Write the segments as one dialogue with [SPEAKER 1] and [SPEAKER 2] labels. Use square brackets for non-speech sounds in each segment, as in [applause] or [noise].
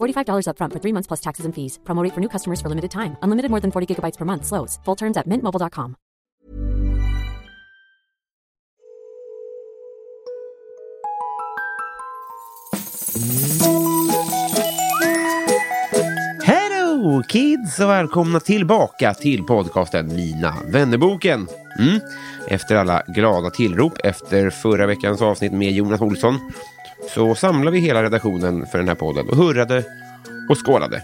[SPEAKER 1] $45 upfront for three months plus taxes and fees. Promo rate for new customers for limited time. Unlimited more than 40 gigabytes per month. Slows. Full terms at mintmobile.com.
[SPEAKER 2] Hello kids och välkomna tillbaka till podcasten Mina vännerboken. Mm. Efter alla glada tillrop efter förra veckans avsnitt med Jonas Olsson så samlade vi hela redaktionen för den här podden och hurrade och skålade.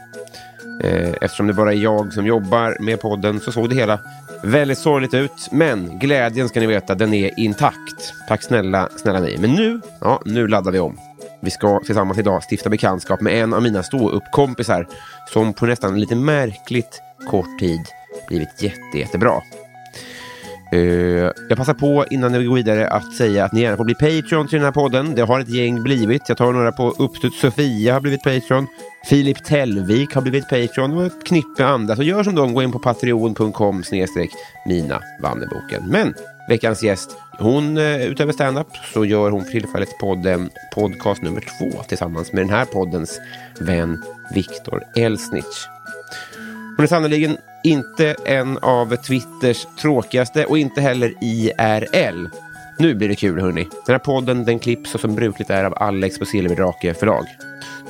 [SPEAKER 2] Eh, eftersom det bara är jag som jobbar med podden så såg det hela väldigt sorgligt ut. Men glädjen ska ni veta, den är intakt. Tack snälla, snälla ni. Men nu, ja, nu laddar vi om. Vi ska tillsammans idag stifta bekantskap med en av mina ståuppkompisar som på nästan lite märkligt kort tid blivit jätte, jättebra. Eh, jag passar på innan vi går vidare att säga att ni gärna får bli Patreon till den här podden. Det har ett gäng blivit. Jag tar några på uppstuds. Sofia har blivit Patreon. Filip Tellvik har blivit Patreon och ett knippe andra. Så gör som de. gå in på patreon.com snedstreck mina-vanneboken. Men veckans gäst, hon eh, utöver standup så gör hon för tillfället podden podcast nummer två tillsammans med den här poddens vän Viktor Elsnitz. Hon är sannerligen inte en av Twitters tråkigaste och inte heller IRL. Nu blir det kul hörni. Den här podden den klipps så som brukligt är av Alex på Silverdrake förlag.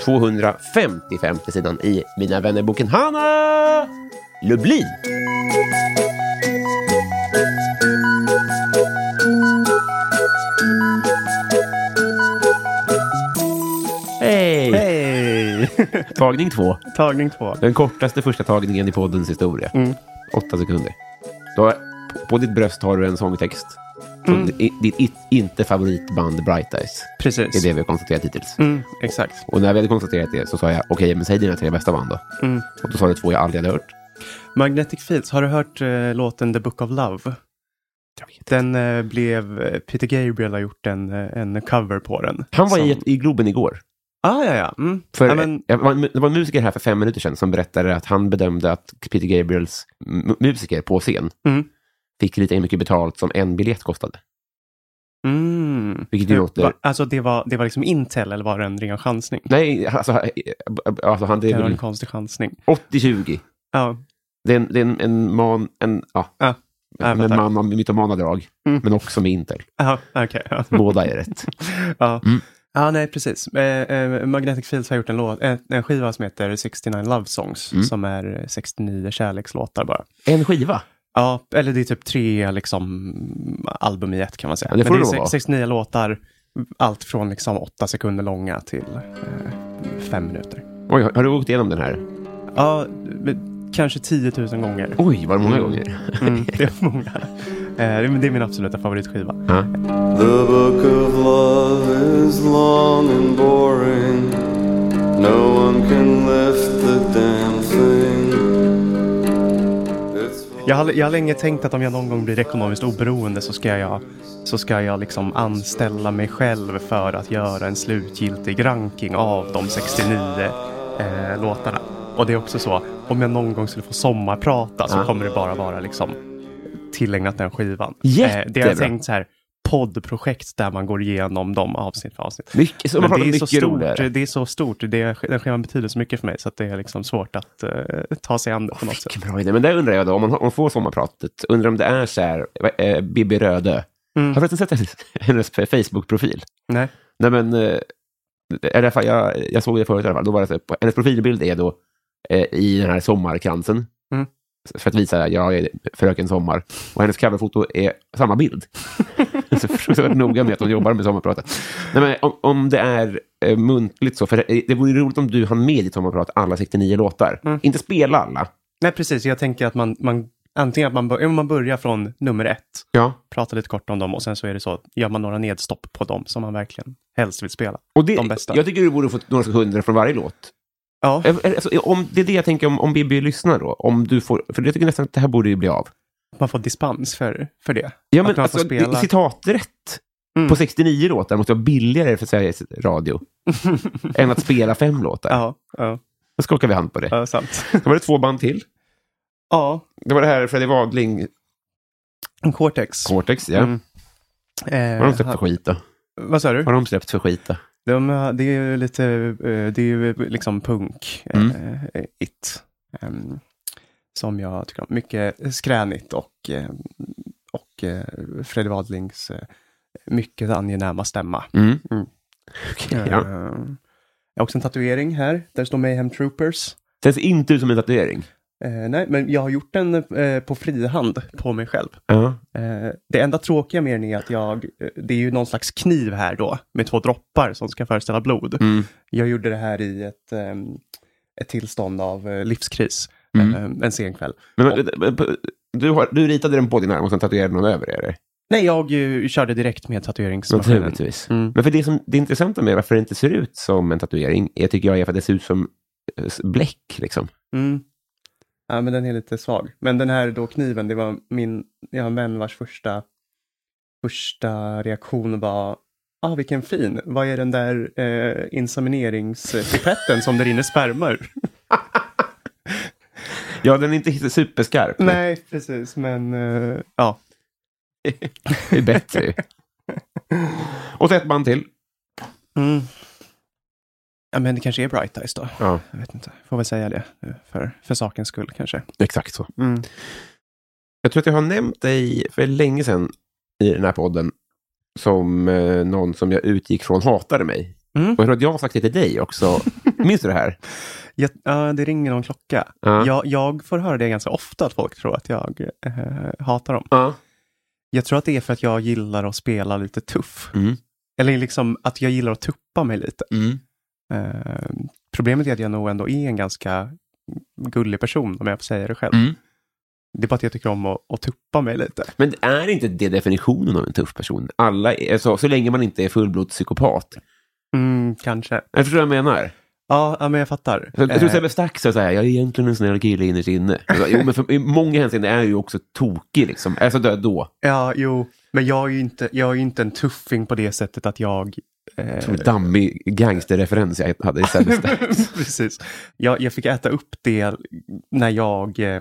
[SPEAKER 2] 255 sidan i Mina vännerboken Hanna Lublin. [laughs] Tagning två.
[SPEAKER 3] Tagning två.
[SPEAKER 2] Den kortaste första tagningen i poddens historia.
[SPEAKER 3] Mm.
[SPEAKER 2] Åtta sekunder. Då, på, ditt bröst har du en sångtext.
[SPEAKER 3] Mm.
[SPEAKER 2] ditt i- inte favoritband Bright Eyes.
[SPEAKER 3] Precis.
[SPEAKER 2] Det är det vi har konstaterat hittills.
[SPEAKER 3] Mm, exakt.
[SPEAKER 2] Och när vi hade konstaterat det så sa jag, okej, men säg dina tre bästa band då.
[SPEAKER 3] Mm.
[SPEAKER 2] Och då sa du två jag aldrig hade hört.
[SPEAKER 3] Magnetic Fields, har du hört eh, låten The Book of Love?
[SPEAKER 2] Jag vet.
[SPEAKER 3] Den eh, blev, eh, Peter Gabriel har gjort en, eh, en cover på den.
[SPEAKER 2] Han var
[SPEAKER 3] Som-
[SPEAKER 2] i, i Globen igår.
[SPEAKER 3] Ah, ja, ja. Mm.
[SPEAKER 2] För,
[SPEAKER 3] ja, men,
[SPEAKER 2] jag det var en musiker här för fem minuter sedan som berättade att han bedömde att Peter Gabriels musiker på scen
[SPEAKER 3] Mm.
[SPEAKER 2] fick lite mycket betalt som en biljett kostade.
[SPEAKER 3] mm.
[SPEAKER 2] Vilket ju låter-
[SPEAKER 3] alltså det var, det var liksom Intel eller var det en ren chansning?
[SPEAKER 2] Nej, alltså, eh, alltså han, det
[SPEAKER 3] Det
[SPEAKER 2] är
[SPEAKER 3] var en konstig chansning.
[SPEAKER 2] 80-20.
[SPEAKER 3] Ja,
[SPEAKER 2] Det är en, det är en, en man, en, ja,
[SPEAKER 3] Ja. Fattar.
[SPEAKER 2] man av mytomana drag,
[SPEAKER 3] Mm.
[SPEAKER 2] men också med Intel.
[SPEAKER 3] Aha, okej. ja.
[SPEAKER 2] Båda är rätt. [laughs]
[SPEAKER 3] ja.
[SPEAKER 2] Mm.
[SPEAKER 3] Ja, nej precis. Eh, eh, Magnetic Fields har gjort en, låt, en, en skiva som heter 69 Love Songs,
[SPEAKER 2] Mm.
[SPEAKER 3] som är 69 kärlekslåtar bara.
[SPEAKER 2] En skiva?
[SPEAKER 3] Ja, eller det är typ tre liksom, album i ett kan man säga.
[SPEAKER 2] Ja, det får
[SPEAKER 3] Men
[SPEAKER 2] det
[SPEAKER 3] det är
[SPEAKER 2] vara.
[SPEAKER 3] 69 låtar, allt från liksom åtta sekunder långa till eh, fem minuter.
[SPEAKER 2] Oj, har du åkt igenom den här?
[SPEAKER 3] Ja, kanske 10 000 gånger.
[SPEAKER 2] Oj, var det många gånger?
[SPEAKER 3] Mm, det är [laughs] många. Eh, det är- min absoluta favoritskiva.
[SPEAKER 2] Ja.
[SPEAKER 4] The book of love is long and boring. No one can lift the damn thing.
[SPEAKER 3] Jag har, jag har länge tänkt att om jag någon gång blir ekonomiskt oberoende så ska jag, så ska jag liksom anställa mig själv för att göra en slutgiltig ranking av de 69 eh, låtarna. Och det är också så, om jag någon gång skulle få sommarprata så
[SPEAKER 2] Ja.
[SPEAKER 3] kommer det bara vara liksom tillägnat den skivan.
[SPEAKER 2] Jättebra.
[SPEAKER 3] det har jag tänkt så här, poddprojekt där man går igenom dem avsnitt för avsnitt.
[SPEAKER 2] Mycket, så
[SPEAKER 3] Men det är, så
[SPEAKER 2] mycket
[SPEAKER 3] stort,
[SPEAKER 2] roligare.
[SPEAKER 3] det är så stort, det, den skivan betyder så mycket för mig så att det är liksom svårt att eh, ta sig an det på något sätt.
[SPEAKER 2] Bra idé. Men där undrar jag då, om man, om man får sommarpratet, undrar om det är så här, eh, Bibi Rödö.
[SPEAKER 3] Mm.
[SPEAKER 2] Har du sett hennes, Facebook-profil?
[SPEAKER 3] Nej.
[SPEAKER 2] Nej men, eh, i alla fall, jag, jag såg det förut i alla fall. Då var det så, hennes profilbild är då eh, i den här sommarkransen.
[SPEAKER 3] Mm.
[SPEAKER 2] För att visa att jag är Fröken Sommar. Och hennes coverfoto är samma bild. [laughs] så fruktansvärt noga med att hon jobbar med sommarpratet. Nej, men om, om det är eh, muntligt så, för det, det vore roligt om du hann med i ditt sommarprat alla 69 låtar.
[SPEAKER 3] Mm.
[SPEAKER 2] Inte spela alla.
[SPEAKER 3] Nej, precis. Jag tänker att man, man antingen att man, bör, man börjar från nummer ett,
[SPEAKER 2] Ja.
[SPEAKER 3] pratar lite kort om dem och sen så är det så, gör man några nedstopp på dem som man verkligen helst vill spela.
[SPEAKER 2] Och det,
[SPEAKER 3] De bästa.
[SPEAKER 2] Jag tycker du borde få några sekunder från varje låt.
[SPEAKER 3] Ja,
[SPEAKER 2] Eh, Alltså, om, det är det jag tänker om, om Bibi lyssnar då. Om du får, för jag tycker nästan att det här borde ju bli av.
[SPEAKER 3] man får dispens för, för det.
[SPEAKER 2] Ja, men alltså,
[SPEAKER 3] spela.
[SPEAKER 2] citaträtt
[SPEAKER 3] Mm.
[SPEAKER 2] på 69 låtar måste vara billigare för Sveriges Radio [laughs] än att spela fem låtar.
[SPEAKER 3] Ja, ja,
[SPEAKER 2] Då skakar vi hand på det.
[SPEAKER 3] ja, sant.
[SPEAKER 2] Då var det två band till.
[SPEAKER 3] ja,
[SPEAKER 2] Det var det här Freddie Wadling,
[SPEAKER 3] Cortex.
[SPEAKER 2] Cortex. Ja.
[SPEAKER 3] Mm.
[SPEAKER 2] Vad har
[SPEAKER 3] Eh,
[SPEAKER 2] de släppt för skit då?
[SPEAKER 3] vad sa du?
[SPEAKER 2] Vad har de släppt för skit då?
[SPEAKER 3] De, eh, det är ju lite, eh, det är ju liksom punk,
[SPEAKER 2] Mm.
[SPEAKER 3] eh, it. Em, som jag tycker om. Mycket skränigt och, eh, och eh, Freddy Wadlings eh, mycket angenäma stämma.
[SPEAKER 2] Mm.
[SPEAKER 3] Mm. Eh,
[SPEAKER 2] ja.
[SPEAKER 3] Jag har också en tatuering här, där står Mayhem Troopers.
[SPEAKER 2] Det ser inte ut som en tatuering.
[SPEAKER 3] Eh, nej, men jag har gjort den eh, på frihand på mig själv.
[SPEAKER 2] Ja.
[SPEAKER 3] Eh, det enda tråkiga med den är att jag, eh, det är ju någon slags kniv här då, med två droppar som ska föreställa blod.
[SPEAKER 2] Mm.
[SPEAKER 3] Jag gjorde det här i ett, ehm, ett tillstånd av eh, livskris,
[SPEAKER 2] Mm.
[SPEAKER 3] ehm, en sen kväll.
[SPEAKER 2] Men, men, du, har, du ritade den på din arm och sen tatuerade någon över det? eller?
[SPEAKER 3] Nej, jag eh, körde direkt med tatueringsmaskinen.
[SPEAKER 2] Naturligtvis.
[SPEAKER 3] Mm.
[SPEAKER 2] Men för det, som, det intressanta med varför det inte ser ut som en tatuering, jag tycker jag är för att det ser ut som bläck. Liksom.
[SPEAKER 3] Mm. Ja, men den är lite svag. Men den här då kniven, det var min, jag har vän vars första, första reaktion var Ah, vilken fin. Vad är den där eh, insemineringspipetten som det rinner spermor? [laughs]
[SPEAKER 2] Ja, den är inte superskarp.
[SPEAKER 3] Nej, precis, men eh, ja. [laughs]
[SPEAKER 2] Det är bättre. [laughs] Och så ett band till.
[SPEAKER 3] Mm. Ja, men det kanske är Bright Eyes då.
[SPEAKER 2] Ja,
[SPEAKER 3] Jag vet inte. Får väl säga det eh, för, för sakens skull kanske.
[SPEAKER 2] exakt så.
[SPEAKER 3] Mm.
[SPEAKER 2] Jag tror att jag har nämnt dig för länge sedan i den här podden som eh, någon som jag utgick från hatade mig.
[SPEAKER 3] Mm.
[SPEAKER 2] Och jag tror att jag har sagt det till dig också. [laughs] Minns du det här?
[SPEAKER 3] Ja, det ringer någon klocka.
[SPEAKER 2] Ja.
[SPEAKER 3] Jag, jag får höra det ganska ofta, att folk tror att jag eh, hatar dem.
[SPEAKER 2] Ja.
[SPEAKER 3] Jag tror att det är för att jag gillar att spela lite tuff.
[SPEAKER 2] Mm.
[SPEAKER 3] Eller liksom att jag gillar att tuppa mig lite.
[SPEAKER 2] Mm.
[SPEAKER 3] Eh, problemet är att jag nog ändå är en ganska gullig person, om jag får säga det själv.
[SPEAKER 2] Mm.
[SPEAKER 3] Det är bara att jag tycker om att, att tuppa mig lite.
[SPEAKER 2] Men är inte det definitionen av en tuff person? Alla är, så, länge man inte är fullblodspsykopat.
[SPEAKER 3] Mm, kanske.
[SPEAKER 2] Jag förstår vad jag menar.
[SPEAKER 3] Ja, ja, men jag fattar.
[SPEAKER 2] Så, jag tror
[SPEAKER 3] Eh,
[SPEAKER 2] Sebbe Stax sa så här, jag är egentligen en snäll kille innerst inne. Jo, men för, i många hänseenden är jag ju också tokig liksom. Alltså då.
[SPEAKER 3] Ja, jo, men jag är ju inte, jag är inte en tuffing på det sättet att jag... Eh,
[SPEAKER 2] dammig gangsterreferens jag hade i Sebbe Stax.
[SPEAKER 3] Precis. Jag, jag fick äta upp det när jag eh,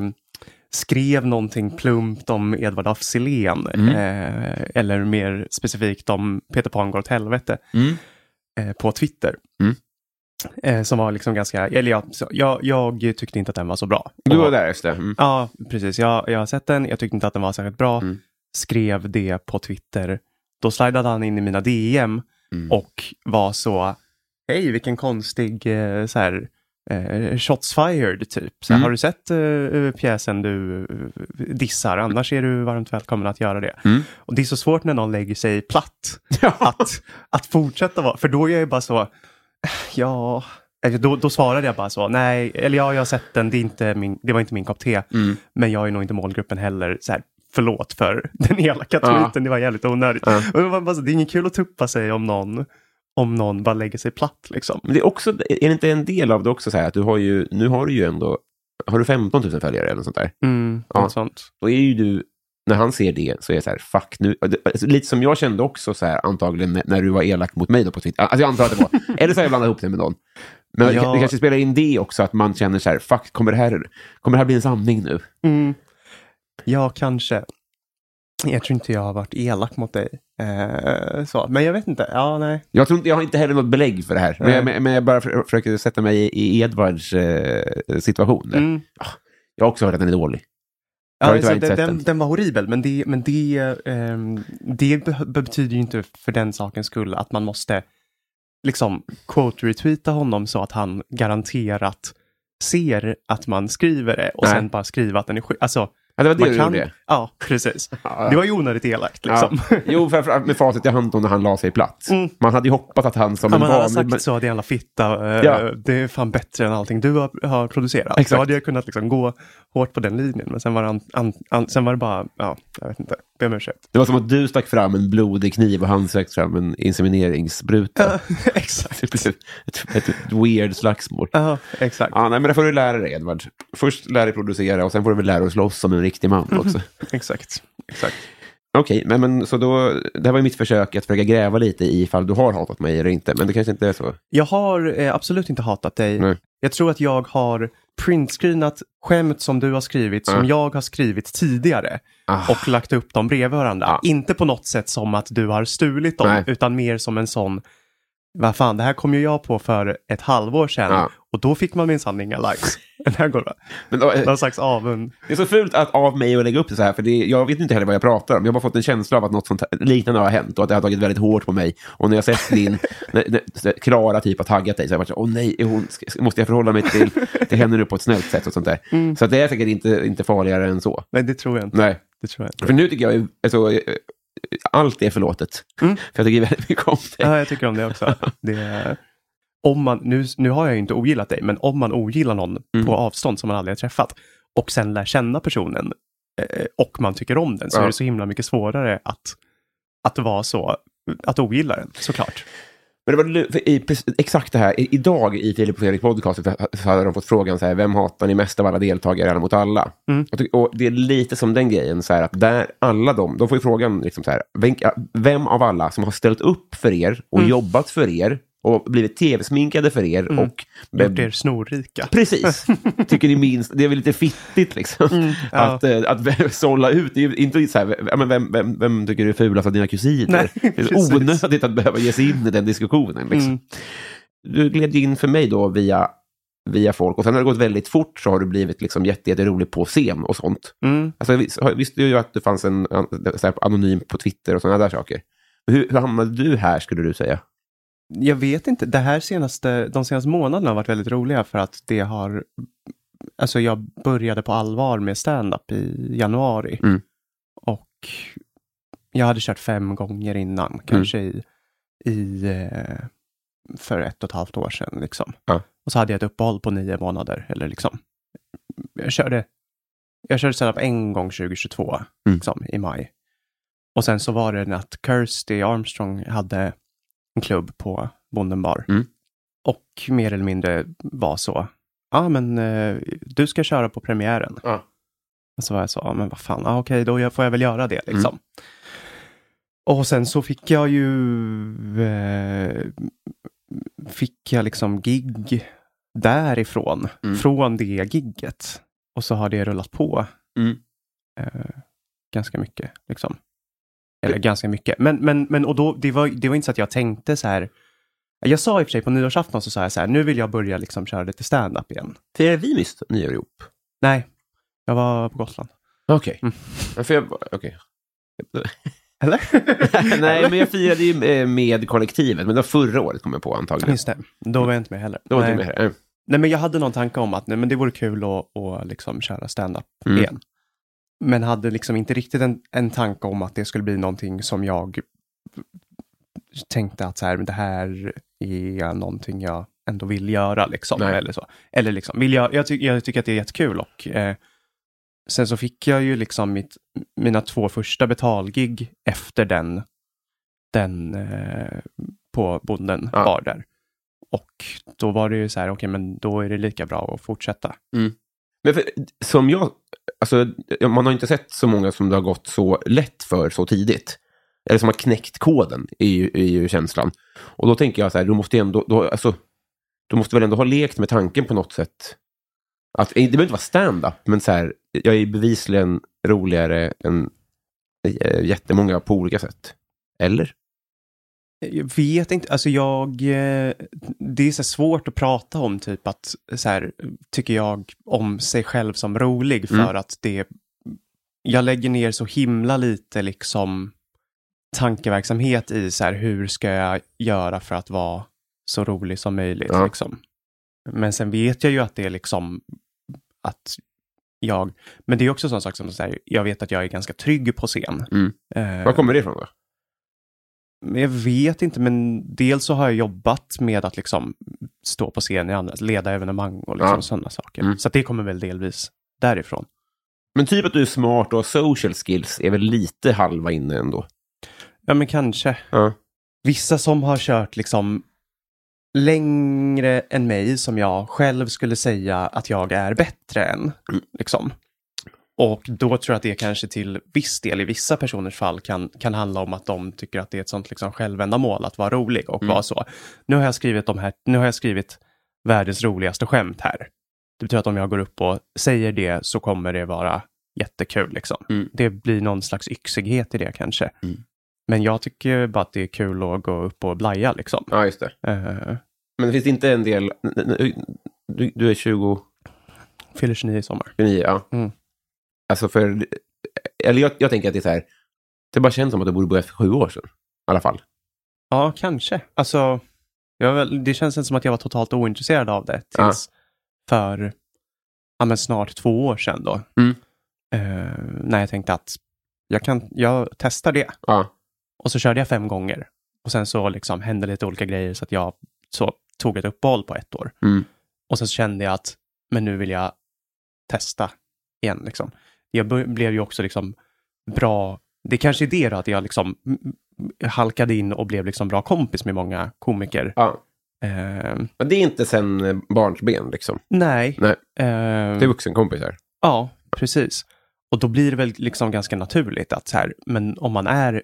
[SPEAKER 3] skrev någonting plumpt om Edvard af Sillén.
[SPEAKER 2] Mm.
[SPEAKER 3] Eh, eller mer specifikt om Peter Pan går åt helvete
[SPEAKER 2] Mm.
[SPEAKER 3] eh, på Twitter.
[SPEAKER 2] Mm.
[SPEAKER 3] Eh, som var liksom ganska, eller ja, så, jag, jag tyckte inte att den var så bra.
[SPEAKER 2] Du var där efter. Mm.
[SPEAKER 3] Ja, precis. Jag, jag har sett den, jag tyckte inte att den var särskilt bra.
[SPEAKER 2] Mm.
[SPEAKER 3] Skrev det på Twitter. Då slidade han in i mina DM
[SPEAKER 2] Mm.
[SPEAKER 3] och var så, hej vilken konstig eh, så här, eh, shots fired typ. Så här,
[SPEAKER 2] Mm.
[SPEAKER 3] Har du sett eh, pjäsen du eh, dissar? Annars är du varmt välkommen att göra det.
[SPEAKER 2] Mm.
[SPEAKER 3] Och det är så svårt när någon lägger sig platt [laughs] att, att fortsätta vara, för då är jag ju bara så, ja, då, då svarade jag bara så, nej, eller ja, jag har sett den, det, är inte min, det var inte min kopp te,
[SPEAKER 2] Mm.
[SPEAKER 3] men jag är nog inte målgruppen heller. Så här, förlåt för [laughs] den elaka
[SPEAKER 2] Ja.
[SPEAKER 3] tweeten, det var jävligt onödigt.
[SPEAKER 2] Ja.
[SPEAKER 3] Det, är inget kul att tuppa sig om någon, om någon bara lägger sig platt liksom.
[SPEAKER 2] Men det är också, är det inte en del av det också så här att du har ju, nu har du ju ändå, har du 15 000 följare eller något sånt där?
[SPEAKER 3] Mm,
[SPEAKER 2] Ja.
[SPEAKER 3] sånt.
[SPEAKER 2] Då är ju du, när han ser det så är det så här, fuck nu. Alltså, lite som jag kände också så här, antagligen när, när du var elak mot mig då på Twitter. Alltså jag antar att det var, [laughs] eller så har jag blandat ihop det med någon. Men
[SPEAKER 3] Ja.
[SPEAKER 2] det kanske spelar in det också, att man känner så här, fuck, kommer det här, kommer det här bli en sanning nu?
[SPEAKER 3] Mm. Ja, kanske. Jag tror inte jag har varit elak mot dig. Eh, så. Men jag vet inte. Ja, nej.
[SPEAKER 2] Jag, tror inte, jag har inte heller något belägg för det här, men, jag, men, men jag bara för, försöker sätta mig i, i Edvards eh, situation.
[SPEAKER 3] Mm.
[SPEAKER 2] Jag har också hört att den är dålig.
[SPEAKER 3] Ja, alltså, den, den,
[SPEAKER 2] den?
[SPEAKER 3] var horribel, men det, men det, ehm, det be- betyder ju inte för den sakens skull att man måste liksom quote-retweeta honom så att han garanterat ser att man skriver det och
[SPEAKER 2] Nej.
[SPEAKER 3] sen bara skriva att den är skit. Alltså,
[SPEAKER 2] Ja, det var det
[SPEAKER 3] man
[SPEAKER 2] du
[SPEAKER 3] kan...
[SPEAKER 2] gjorde.
[SPEAKER 3] Ja, precis. [laughs]
[SPEAKER 2] Ja.
[SPEAKER 3] Det var ju onödigt elakt liksom.
[SPEAKER 2] Ja. [laughs] Jo, framförallt med facit i hand då när han la sig platt.
[SPEAKER 3] Mm.
[SPEAKER 2] Man hade ju hoppats att han som
[SPEAKER 3] Om
[SPEAKER 2] en
[SPEAKER 3] man hade sagt så, det jävla fitta, eh,
[SPEAKER 2] Ja.
[SPEAKER 3] det är fan bättre än allting du har, har producerat.
[SPEAKER 2] Exakt.
[SPEAKER 3] Så hade jag kunnat liksom gå hårt på den linjen. Men sen var det, an, an, an, sen var det bara, ja, jag vet inte, be om ursäkt.
[SPEAKER 2] Det var som att du stack fram en blodig kniv och han stack fram en insemineringsspruta. [laughs]
[SPEAKER 3] exakt.
[SPEAKER 2] Typ ett, ett, ett, ett weird slagsmål.
[SPEAKER 3] Ja, exakt.
[SPEAKER 2] Ja, nej, men det får du lära dig, Edvard. Först lära dig producera och sen får du väl lära dig slåss som en riktig man också.
[SPEAKER 3] Exakt. exakt.
[SPEAKER 2] Okej, men, men så då, det här var ju mitt försök att försöka gräva lite i ifall du har hatat mig eller inte, men det kanske inte är så.
[SPEAKER 3] Jag har eh, absolut inte hatat dig.
[SPEAKER 2] Nej.
[SPEAKER 3] Jag tror att jag har printscreenat skämt som du har skrivit, som
[SPEAKER 2] Ja.
[SPEAKER 3] jag har skrivit tidigare.
[SPEAKER 2] Ah.
[SPEAKER 3] Och lagt upp dem bredvid varandra.
[SPEAKER 2] Ja.
[SPEAKER 3] Inte på något sätt som att du har stulit dem,
[SPEAKER 2] Nej.
[SPEAKER 3] utan mer som en sån, vad fan, det här kom ju jag på för ett halvår sedan.
[SPEAKER 2] Ja.
[SPEAKER 3] Och då fick man minsann inga likes. Den här går det.
[SPEAKER 2] Men, då,
[SPEAKER 3] Någon slags avund.
[SPEAKER 2] Det är så fult att, av mig att lägga upp det så här, för det, jag vet inte heller vad jag pratar om. Jag har bara fått en känsla av att något sånt liknande har hänt och att det har tagit väldigt hårt på mig. Och när jag sett din, [laughs] så Klara typ har taggat dig så har jag varit så åh nej, hon, måste jag förhålla mig till, [laughs] till henne nu på ett snällt sätt och sånt där. Så att det är säkert inte, inte farligare än så.
[SPEAKER 3] Nej, det tror jag inte.
[SPEAKER 2] Nej,
[SPEAKER 3] Det tror jag inte.
[SPEAKER 2] för nu tycker jag, alltså, eh, allt är förlåtet.
[SPEAKER 3] Mm.
[SPEAKER 2] För jag tycker väldigt mycket om [laughs] dig.
[SPEAKER 3] Ja, jag tycker om det också. Det är, om man, nu, nu har jag ju inte ogillat dig, men om man ogillar någon
[SPEAKER 2] Mm.
[SPEAKER 3] på avstånd som man aldrig har träffat och sen lär känna personen eh, och man tycker om den så
[SPEAKER 2] Ja.
[SPEAKER 3] är det så himla mycket svårare att, att vara så, att ogilla den, såklart.
[SPEAKER 2] Men det var i, exakt det här, i, idag i Filip och Fredrik podcast så hade de fått frågan så här, vem hatar ni mest av alla deltagare alla mot alla?
[SPEAKER 3] Mm.
[SPEAKER 2] Och, och det är lite som den grejen, så här, att där alla de, de får ju frågan liksom så här, vem, vem av alla som har ställt upp för er och
[SPEAKER 3] Mm.
[SPEAKER 2] jobbat för er och blivit tv-sminkade för er
[SPEAKER 3] Mm.
[SPEAKER 2] och...
[SPEAKER 3] Gjort er snorrika.
[SPEAKER 2] Precis, [laughs] tycker ni minst, det är väl lite fittigt liksom.
[SPEAKER 3] Mm, ja.
[SPEAKER 2] Att, eh, att sålla ut, det är ju inte så här, men vem, vem, vem tycker du är fulast av dina kusiner?
[SPEAKER 3] Nej,
[SPEAKER 2] det är onödigt att behöva ge sig in i den diskussionen. Liksom.
[SPEAKER 3] Mm.
[SPEAKER 2] Du gled in för mig då via, via folk och sen har det gått väldigt fort så har du blivit liksom jätte, jätterolig på scen och sånt.
[SPEAKER 3] Mm.
[SPEAKER 2] Alltså, vis- visste ju att det fanns en här, anonym på Twitter och sådana där saker. Hur, hur hamnade du här skulle du säga?
[SPEAKER 3] Jag vet inte, det här senaste, de senaste månaderna har varit väldigt roliga för att det har, alltså jag började på allvar med stand-up i januari.
[SPEAKER 2] Mm.
[SPEAKER 3] Och jag hade kört fem gånger innan, kanske i, i eh, för ett och ett halvt år sedan. Liksom.
[SPEAKER 2] Ja.
[SPEAKER 3] Och så hade jag ett uppehåll på nio månader. Eller liksom. Jag körde, jag körde stand-up en gång 2022,
[SPEAKER 2] Mm.
[SPEAKER 3] liksom, i maj. Och sen så var det att Kirsty Armstrong hade en klubb på Bonden bar.
[SPEAKER 2] Mm.
[SPEAKER 3] Och mer eller mindre var så, ja men eh, du ska köra på premiären.
[SPEAKER 2] Ja.
[SPEAKER 3] Och så var jag så, ja men vad fan, ah, okej då får jag väl göra det
[SPEAKER 2] Mm.
[SPEAKER 3] liksom. Och sen så fick jag ju, eh, fick jag liksom gig därifrån,
[SPEAKER 2] Mm.
[SPEAKER 3] från det gigget. Och så har det rullat på
[SPEAKER 2] Mm.
[SPEAKER 3] eh, ganska mycket. Liksom. Eller ganska mycket. Men, men, men och då, det, var, det var inte så att jag tänkte så här. Jag sa i och för sig på nyårsafton så sa jag så här, nu vill jag börja liksom köra lite stand-up igen.
[SPEAKER 2] Firar vi nyss nyår ihop?
[SPEAKER 3] Nej, jag var på Gotland.
[SPEAKER 2] Okej.
[SPEAKER 3] Mm.
[SPEAKER 2] För jag- Okej. [laughs]
[SPEAKER 3] Eller? [laughs]
[SPEAKER 2] Nej, men jag firade ju eh, med kollektivet, men det var förra året kom jag på antagligen.
[SPEAKER 3] Just det, då var jag inte med heller.
[SPEAKER 2] Då var inte med här.
[SPEAKER 3] nej, men jag hade någon tanke om att nej, men det vore kul att, att liksom köra stand-up
[SPEAKER 2] Mm.
[SPEAKER 3] igen. Men hade liksom inte riktigt en, en tanke om att det skulle bli någonting som jag tänkte att så här, det här är någonting jag ändå vill göra. Liksom,
[SPEAKER 2] Nej.
[SPEAKER 3] eller så. Eller liksom, vill jag, jag, ty, jag tycker att det är jättekul och eh, sen så fick jag ju liksom mitt, mina två första betalgig efter den, den eh, på bonden
[SPEAKER 2] Ja.
[SPEAKER 3] var där. Och då var det ju så här, okej men då är det lika bra att fortsätta.
[SPEAKER 2] Men för, som jag, alltså, man har inte sett så många som det har gått så lätt för så tidigt. Eller som har knäckt koden, är ju, är ju känslan. Och då tänker jag så här, du måste ju ändå, då, alltså, du måste väl ändå ha lekt med tanken på något sätt. Att, det behöver inte vara stand-up, men så här, jag är bevisligen roligare än eh, jättemånga på olika sätt. Eller?
[SPEAKER 3] Jag vet inte, alltså jag, eh, det är så svårt att prata om typ att, så här, tycker jag, om sig själv som rolig för
[SPEAKER 2] Mm.
[SPEAKER 3] att det, jag lägger ner så himla lite liksom tankeverksamhet i så här, hur ska jag göra för att vara så rolig som möjligt
[SPEAKER 2] Ja.
[SPEAKER 3] liksom. Men sen vet jag ju att det är liksom att jag, men det är också en sån sak som så här, jag vet att jag är ganska trygg på scen.
[SPEAKER 2] Mm.
[SPEAKER 3] Eh,
[SPEAKER 2] Var kommer det ifrån då?
[SPEAKER 3] Jag vet inte, men dels så har jag jobbat med att liksom stå på scen, i andra, leda evenemang och liksom
[SPEAKER 2] Ja.
[SPEAKER 3] sådana saker.
[SPEAKER 2] Mm.
[SPEAKER 3] Så det kommer väl delvis därifrån.
[SPEAKER 2] Men typ att du är smart och har social skills är väl lite halva inne ändå?
[SPEAKER 3] Ja, men kanske.
[SPEAKER 2] Ja.
[SPEAKER 3] Vissa som har kört liksom längre än mig som jag själv skulle säga att jag är bättre än.
[SPEAKER 2] Mm.
[SPEAKER 3] Liksom. Och då tror jag att det kanske till viss del i vissa personers fall kan, kan handla om att de tycker att det är ett sånt liksom självändamål att vara rolig och
[SPEAKER 2] Mm.
[SPEAKER 3] vara så. Nu har jag skrivit de här, nu har jag skrivit världens roligaste skämt här. Det betyder att om jag går upp och säger det så kommer det vara jättekul liksom.
[SPEAKER 2] Mm.
[SPEAKER 3] Det blir någon slags yxighet i det kanske.
[SPEAKER 2] Mm.
[SPEAKER 3] Men jag tycker bara att det är kul att gå upp och blaja liksom.
[SPEAKER 2] ja, just det.
[SPEAKER 3] Uh,
[SPEAKER 2] Men det finns inte en del... Du, du är 20...
[SPEAKER 3] fyller 29 i sommar.
[SPEAKER 2] 29, ja.
[SPEAKER 3] Mm.
[SPEAKER 2] Alltså för... Eller jag, jag tänker att det är så här... Det bara känns som att det borde börja för sju år sedan. I alla fall.
[SPEAKER 3] Ja, kanske. Alltså, väl- det känns inte som att jag var totalt ointresserad av det tills för ja, men snart två år sedan då.
[SPEAKER 2] Mm.
[SPEAKER 3] Eh, när jag tänkte att jag, kan, jag testar det.
[SPEAKER 2] Ja.
[SPEAKER 3] Och så körde jag fem gånger. Och sen så liksom hände lite olika grejer så att jag så tog ett uppehåll på ett år.
[SPEAKER 2] Mm.
[SPEAKER 3] Och sen så kände jag att men nu vill jag testa igen. Liksom. Jag blev ju också liksom bra. Det kanske är det då, att jag liksom halkade in och blev liksom bra kompis med många komiker.
[SPEAKER 2] ja.
[SPEAKER 3] Eh,
[SPEAKER 2] Men det är inte sen eh, barnsben, liksom.
[SPEAKER 3] nej.
[SPEAKER 2] Nej.
[SPEAKER 3] Eh,
[SPEAKER 2] Det är vuxenkompisar.
[SPEAKER 3] Ja, precis. Och då blir det väl liksom ganska naturligt att så här, men om man är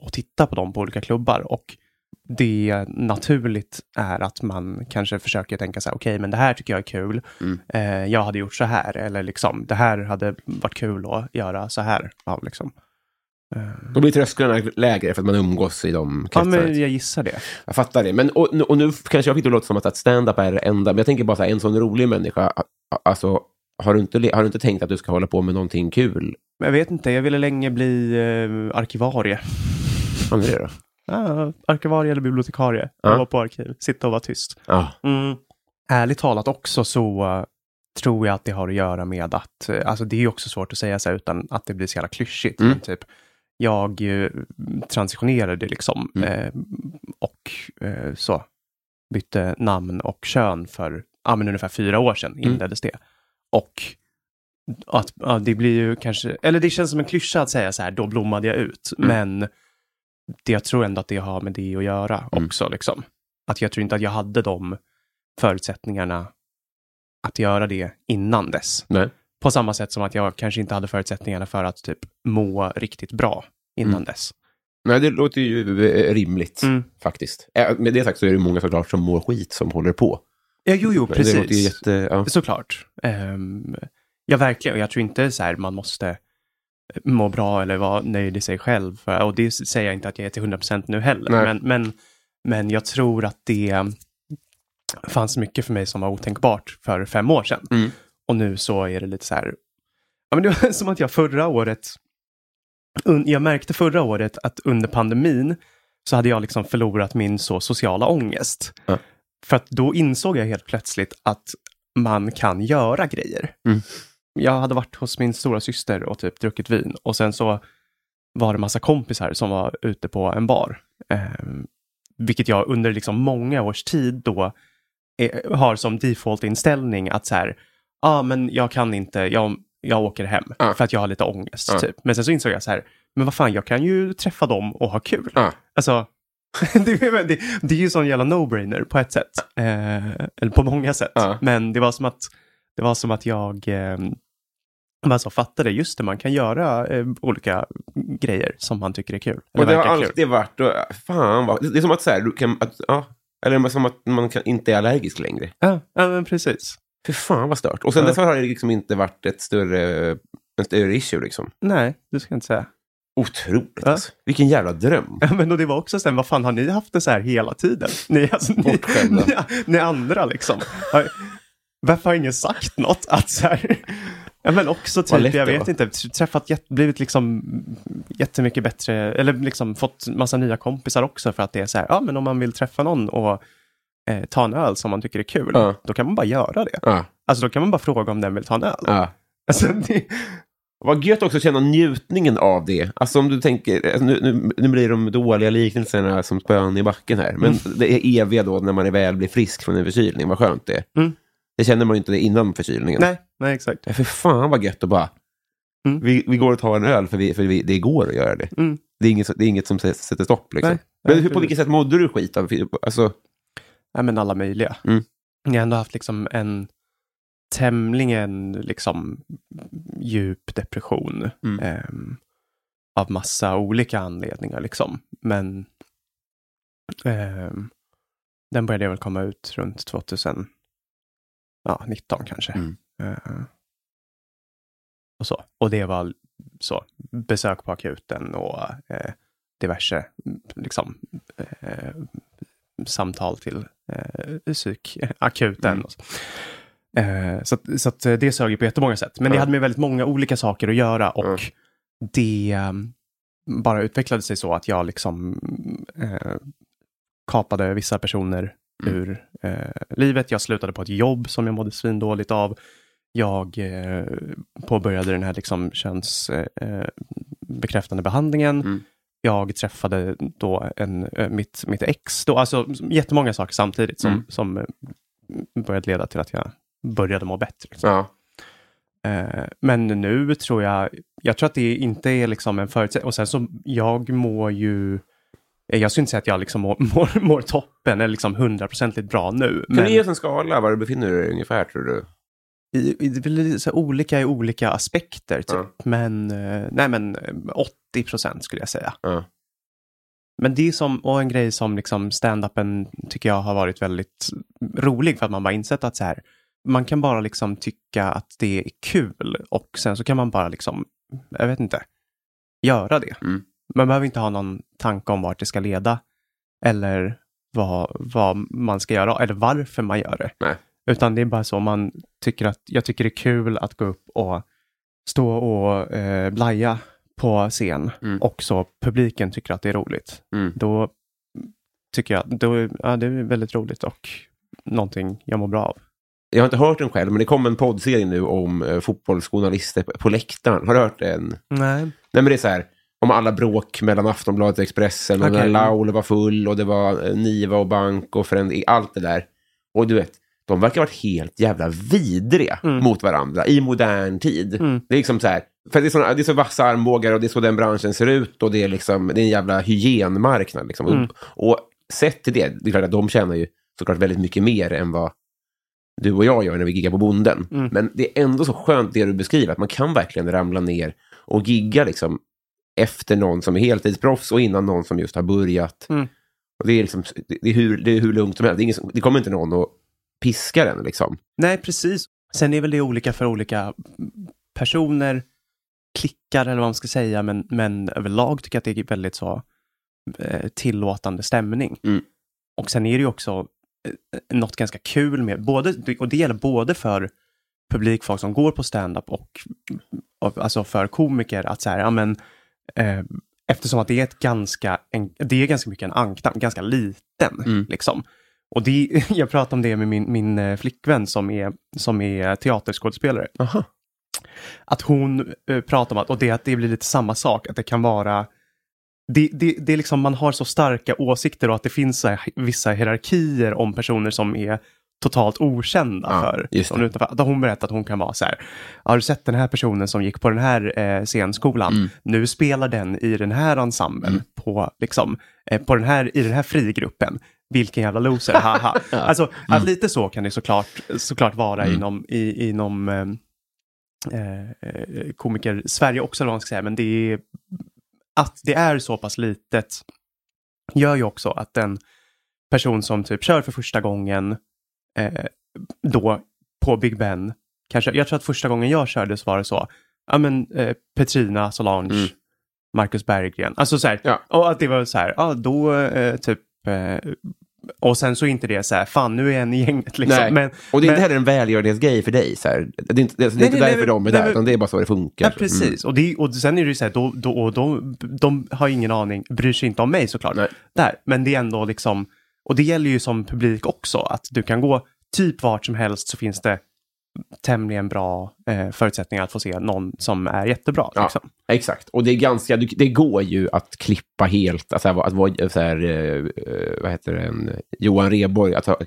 [SPEAKER 3] och tittar på dem på olika klubbar och det naturligt är att man kanske försöker tänka så här, okej, men det här tycker jag är kul.
[SPEAKER 2] Mm.
[SPEAKER 3] Eh, jag hade gjort så här, eller liksom, det här hade varit kul att göra så här. Ja, liksom. Eh,
[SPEAKER 2] Då blir trösklarna lägre för att man umgås i de
[SPEAKER 3] ja,
[SPEAKER 2] kretsarna.
[SPEAKER 3] men jag gissar det.
[SPEAKER 2] Jag fattar det. Men, och, och nu kanske jag fick det låta som att, att stand-up är det enda. Men jag tänker bara så här, en sån rolig människa. Alltså, har du, inte, har du inte tänkt att du ska hålla på med någonting kul?
[SPEAKER 3] Jag vet inte, jag ville länge bli eh, arkivarie.
[SPEAKER 2] Vad är det då?
[SPEAKER 3] Ja, arkivarie eller bibliotekarie. Jag var på arkiv, sitta och vara tyst.
[SPEAKER 2] Ja.
[SPEAKER 3] Mm. Ärligt talat också så eh, tror jag att det har att göra med att, eh, alltså det är ju också svårt att säga så här utan att det blir så jävla klyschigt.
[SPEAKER 2] Mm.
[SPEAKER 3] Typ, jag eh, transitionerade liksom
[SPEAKER 2] Mm.
[SPEAKER 3] eh, och eh, så bytte namn och kön för ja, men ungefär fyra år sedan
[SPEAKER 2] Mm.
[SPEAKER 3] inleddes det. Och att ja, det blir ju kanske, eller det känns som en klyscha att säga så här, då blommade jag ut.
[SPEAKER 2] Mm.
[SPEAKER 3] Men det, jag tror ändå att det har med det att göra
[SPEAKER 2] Mm.
[SPEAKER 3] också. Liksom. Att jag tror inte att jag hade de förutsättningarna att göra det innan dess.
[SPEAKER 2] Nej.
[SPEAKER 3] På samma sätt som att jag kanske inte hade förutsättningarna för att typ må riktigt bra innan
[SPEAKER 2] Mm.
[SPEAKER 3] dess.
[SPEAKER 2] Nej, det låter ju eh, rimligt
[SPEAKER 3] Mm.
[SPEAKER 2] faktiskt. Med det sagt så är det många såklart som mår skit som håller på.
[SPEAKER 3] Ja, jo, jo,
[SPEAKER 2] Men Det låter ju
[SPEAKER 3] precis.
[SPEAKER 2] jätte... Ja.
[SPEAKER 3] Såklart. Um, ja, verkligen. Och jag tror inte så här man måste må bra eller vara nöjd i sig själv. För, och det säger jag inte att jag är till 100% nu heller.
[SPEAKER 2] Nej.
[SPEAKER 3] Men, men, men jag tror att det fanns mycket för mig som var otänkbart för fem år sedan.
[SPEAKER 2] Mm.
[SPEAKER 3] Och nu så är det lite så här. Ja, men det var [laughs] som att jag förra året. Jag märkte förra året att under pandemin så hade jag liksom förlorat min så sociala ångest.
[SPEAKER 2] Ja.
[SPEAKER 3] För att då insåg jag helt plötsligt att man kan göra grejer.
[SPEAKER 2] Mm.
[SPEAKER 3] Jag hade varit hos min stora syster och typ druckit vin och sen så var det massa kompisar som var ute på en bar. Eh, vilket jag under liksom många års tid då eh, har som default-inställning att så här, ja ah, men jag kan inte, jag, jag åker hem
[SPEAKER 2] Ja.
[SPEAKER 3] för att jag har lite ångest.
[SPEAKER 2] Ja.
[SPEAKER 3] Typ. Men sen så insåg jag så här, men vad fan, jag kan ju träffa dem och ha kul.
[SPEAKER 2] Ja.
[SPEAKER 3] Alltså, [laughs] det, är- det, det är ju sån jävla no-brainer på ett sätt. Eh, eller på många sätt. Men det var som att, det var som att jag eh, bara så fattade, just det, man kan göra eh, olika grejer som man tycker är kul.
[SPEAKER 2] Och det har
[SPEAKER 3] verkar kul.
[SPEAKER 2] alltid varit... och, Fan, vad, det är som att så här, du kan... Att, ja, eller som att man kan, inte är allergisk längre.
[SPEAKER 3] Ja, ja, men precis.
[SPEAKER 2] För fan vad stört. Och sen
[SPEAKER 3] Ja.
[SPEAKER 2] dess har det liksom inte varit ett större, en större issue liksom.
[SPEAKER 3] Nej, det ska jag inte säga.
[SPEAKER 2] Otroligt
[SPEAKER 3] Ja.
[SPEAKER 2] alltså. Vilken jävla dröm.
[SPEAKER 3] Ja, men och det var också sen, vad fan har ni haft det så här hela tiden? Ni, alltså, ni, ni, [laughs] ni andra liksom. Varför har ingen sagt något? Att så här, ja, men också typ,
[SPEAKER 2] lätt
[SPEAKER 3] jag vet inte, träffat, blivit liksom jättemycket bättre, eller liksom fått massa nya kompisar också för att det är så här, ja men om man vill träffa någon och eh, ta en öl som man tycker är kul,
[SPEAKER 2] Ja.
[SPEAKER 3] då kan man bara göra det.
[SPEAKER 2] Ja,
[SPEAKER 3] Alltså då kan man bara fråga om den vill ta en öl.
[SPEAKER 2] ja.
[SPEAKER 3] Alltså, det,
[SPEAKER 2] Vad gött också att känna njutningen av det. Alltså om du tänker, alltså, nu, nu, nu blir de dåliga liknelserna som spön i backen här, men det är eviga då när man är väl blir frisk från en förkylning, vad skönt det är.
[SPEAKER 3] Mm.
[SPEAKER 2] Det känner man ju inte innan förkylningen.
[SPEAKER 3] nej, nej, exakt.
[SPEAKER 2] Ja, för fan vad gött att bara,
[SPEAKER 3] Mm.
[SPEAKER 2] vi, vi går och tar en öl för, vi, för vi, det går att göra det.
[SPEAKER 3] Mm.
[SPEAKER 2] Det, är inget, det är inget som sätter stopp. Liksom.
[SPEAKER 3] Nej,
[SPEAKER 2] men hur, på vilket sätt mådde du skit av? Alltså,
[SPEAKER 3] Nej, men alla möjliga.
[SPEAKER 2] Mm.
[SPEAKER 3] Jag har ändå haft liksom en tämligen liksom djup depression.
[SPEAKER 2] Mm.
[SPEAKER 3] ehm, av massa olika anledningar liksom. Men ehm, den började väl komma ut runt 2019 kanske.
[SPEAKER 2] Mm.
[SPEAKER 3] Eh, och så. Och det var så, besök på akuten och eh, diverse liksom, eh, samtal till eh, psykakuten.
[SPEAKER 2] Mm.
[SPEAKER 3] så. Så så att det sög ju på jättemånga sätt. Men det
[SPEAKER 2] Ja.
[SPEAKER 3] hade med väldigt många olika saker att göra och
[SPEAKER 2] Ja.
[SPEAKER 3] det um, bara utvecklade sig så att jag liksom eh, kapade vissa personer
[SPEAKER 2] Mm.
[SPEAKER 3] ur eh, livet. Jag slutade på ett jobb som jag mådde svindåligt av. Jag eh, påbörjade den här liksom könsbekräftande eh, bekräftande behandlingen.
[SPEAKER 2] Mm.
[SPEAKER 3] Jag träffade då en, eh, mitt, mitt ex, då, alltså jättemånga saker samtidigt som,
[SPEAKER 2] Mm.
[SPEAKER 3] som eh, började leda till att jag började må bättre. liksom.
[SPEAKER 2] ja.
[SPEAKER 3] Eh, men nu tror jag, jag tror att det inte är liksom en förutsättning. Och sen så, jag mår ju, eh, jag skulle inte säga att jag liksom mår, [laughs] mår, mår toppen eller liksom hundraprocentigt bra nu.
[SPEAKER 2] Kan
[SPEAKER 3] Men
[SPEAKER 2] du ge oss en skala var du befinner dig ungefär, tror du?
[SPEAKER 3] i, i, det blir så olika i olika aspekter typ.
[SPEAKER 2] Ja.
[SPEAKER 3] Men, eh, nej men eh, 80 procent skulle jag säga.
[SPEAKER 2] Ja.
[SPEAKER 3] Men det är som, och en grej som liksom stand-upen tycker jag har varit väldigt rolig för att man bara insett att så här, man kan bara liksom tycka att det är kul och sen så kan man bara liksom, jag vet inte, göra det.
[SPEAKER 2] Mm.
[SPEAKER 3] Man behöver inte ha någon tanke om vart det ska leda eller vad, vad man ska göra eller varför man gör det.
[SPEAKER 2] Nej.
[SPEAKER 3] Utan det är bara så man tycker att, jag tycker det är kul att gå upp och stå och eh, blaja på scen
[SPEAKER 2] Mm.
[SPEAKER 3] och så publiken tycker att det är roligt.
[SPEAKER 2] Mm.
[SPEAKER 3] Då tycker jag, då, ja, det är väldigt roligt och någonting jag mår bra av.
[SPEAKER 2] Jag har inte hört den själv, men det kom en poddserie nu om eh, fotbollsjournalister på, på läktaren. Har du hört den?
[SPEAKER 3] Nej.
[SPEAKER 2] Nej, men det är så här, om alla bråk mellan Aftonbladet och Expressen, och
[SPEAKER 3] Okej.
[SPEAKER 2] när Laul var full och det var eh, Niva och Bank och Frend, allt det där. Och du vet, de verkar ha varit helt jävla vidriga
[SPEAKER 3] Mm.
[SPEAKER 2] mot varandra i modern tid.
[SPEAKER 3] Mm.
[SPEAKER 2] Det är liksom så här, för det är, såna, det är så vassa armbågar och det är så den branschen ser ut och det är liksom, det är en jävla hygienmarknad liksom.
[SPEAKER 3] Mm.
[SPEAKER 2] Och, och sett till det, det är klart att de tjänar ju såklart väldigt mycket mer än vad du och jag gör när vi giggar på Bonden.
[SPEAKER 3] Mm.
[SPEAKER 2] Men det är ändå så skönt det du beskriver, att man kan verkligen ramla ner och gigga liksom efter någon som är heltidsproffs och innan någon som just har börjat.
[SPEAKER 3] Mm.
[SPEAKER 2] Och det, är liksom, det, är hur, det är hur lugnt som helst. Det, ingen, det kommer inte någon och piska den. Liksom.
[SPEAKER 3] Nej, precis. Sen är väl det olika för olika personer, klickar eller vad man ska säga, men, men överlag tycker jag att det är väldigt så eh, tillåtande stämning.
[SPEAKER 2] Mm.
[SPEAKER 3] Och sen är det ju också eh, något ganska kul med, både, och det gäller både för publikfolk som går på stand-up och, och alltså för komiker, att så här, ja men, eh, eftersom att det är ett ganska, en, det är ganska mycket en ankdamm, ganska liten,
[SPEAKER 2] Mm.
[SPEAKER 3] liksom. Och det, [laughs] jag pratade om det med min, min eh, flickvän som är, som är teaterskådespelare.
[SPEAKER 2] Aha.
[SPEAKER 3] Att hon eh, pratar om att, och det, att det blir lite samma sak, att det kan vara det, det, det är liksom, man har så starka åsikter och att det finns vissa hierarkier om personer som är totalt okända
[SPEAKER 2] Ja,
[SPEAKER 3] för.
[SPEAKER 2] just det.
[SPEAKER 3] utanför. Hon berättat att hon kan vara så här, har du sett den här personen som gick på den här eh, scenskolan?
[SPEAKER 2] Mm.
[SPEAKER 3] Nu spelar den i den här ensemblen på, liksom, eh, på den här, i den här frigruppen. Vilken jävla loser, haha. [laughs] Alltså, att lite så kan det såklart, såklart vara
[SPEAKER 2] Mm.
[SPEAKER 3] inom, i, inom eh, eh, komiker Sverige också, eller vad man ska säga, men det är att det är så pass litet gör ju också att en person som typ kör för första gången eh, då på Big Ben, kanske, jag tror att första gången jag körde så var det så, ja men eh, Petrina, Solange,
[SPEAKER 2] Mm.
[SPEAKER 3] Marcus Berggren, alltså så här,
[SPEAKER 2] Ja.
[SPEAKER 3] och att det var så här, ja då eh, typ, eh, och sen så är inte det så här, fan nu är en i gänget liksom,
[SPEAKER 2] Nej.
[SPEAKER 3] men
[SPEAKER 2] Och det är inte
[SPEAKER 3] men-
[SPEAKER 2] heller en välgörenhetsgrej för dig. Så här. Det är inte, det är
[SPEAKER 3] Nej,
[SPEAKER 2] inte
[SPEAKER 3] nej,
[SPEAKER 2] därför
[SPEAKER 3] nej,
[SPEAKER 2] de är där, utan det är bara så det funkar.
[SPEAKER 3] Ja, precis.
[SPEAKER 2] Mm.
[SPEAKER 3] Och, det, och sen är det ju så här, då, då, och de, de har ingen aning, bryr sig inte om mig såklart. Där. Men det är ändå liksom, och det gäller ju som publik också, att du kan gå typ vart som helst så finns det tämligen bra eh, förutsättningar att få se någon som är jättebra.
[SPEAKER 2] Ja.
[SPEAKER 3] Liksom.
[SPEAKER 2] Exakt, och det är ganska, det går ju att klippa helt, alltså att vara så här, eh, eh, vad heter det, Johan Rheborg, att ha,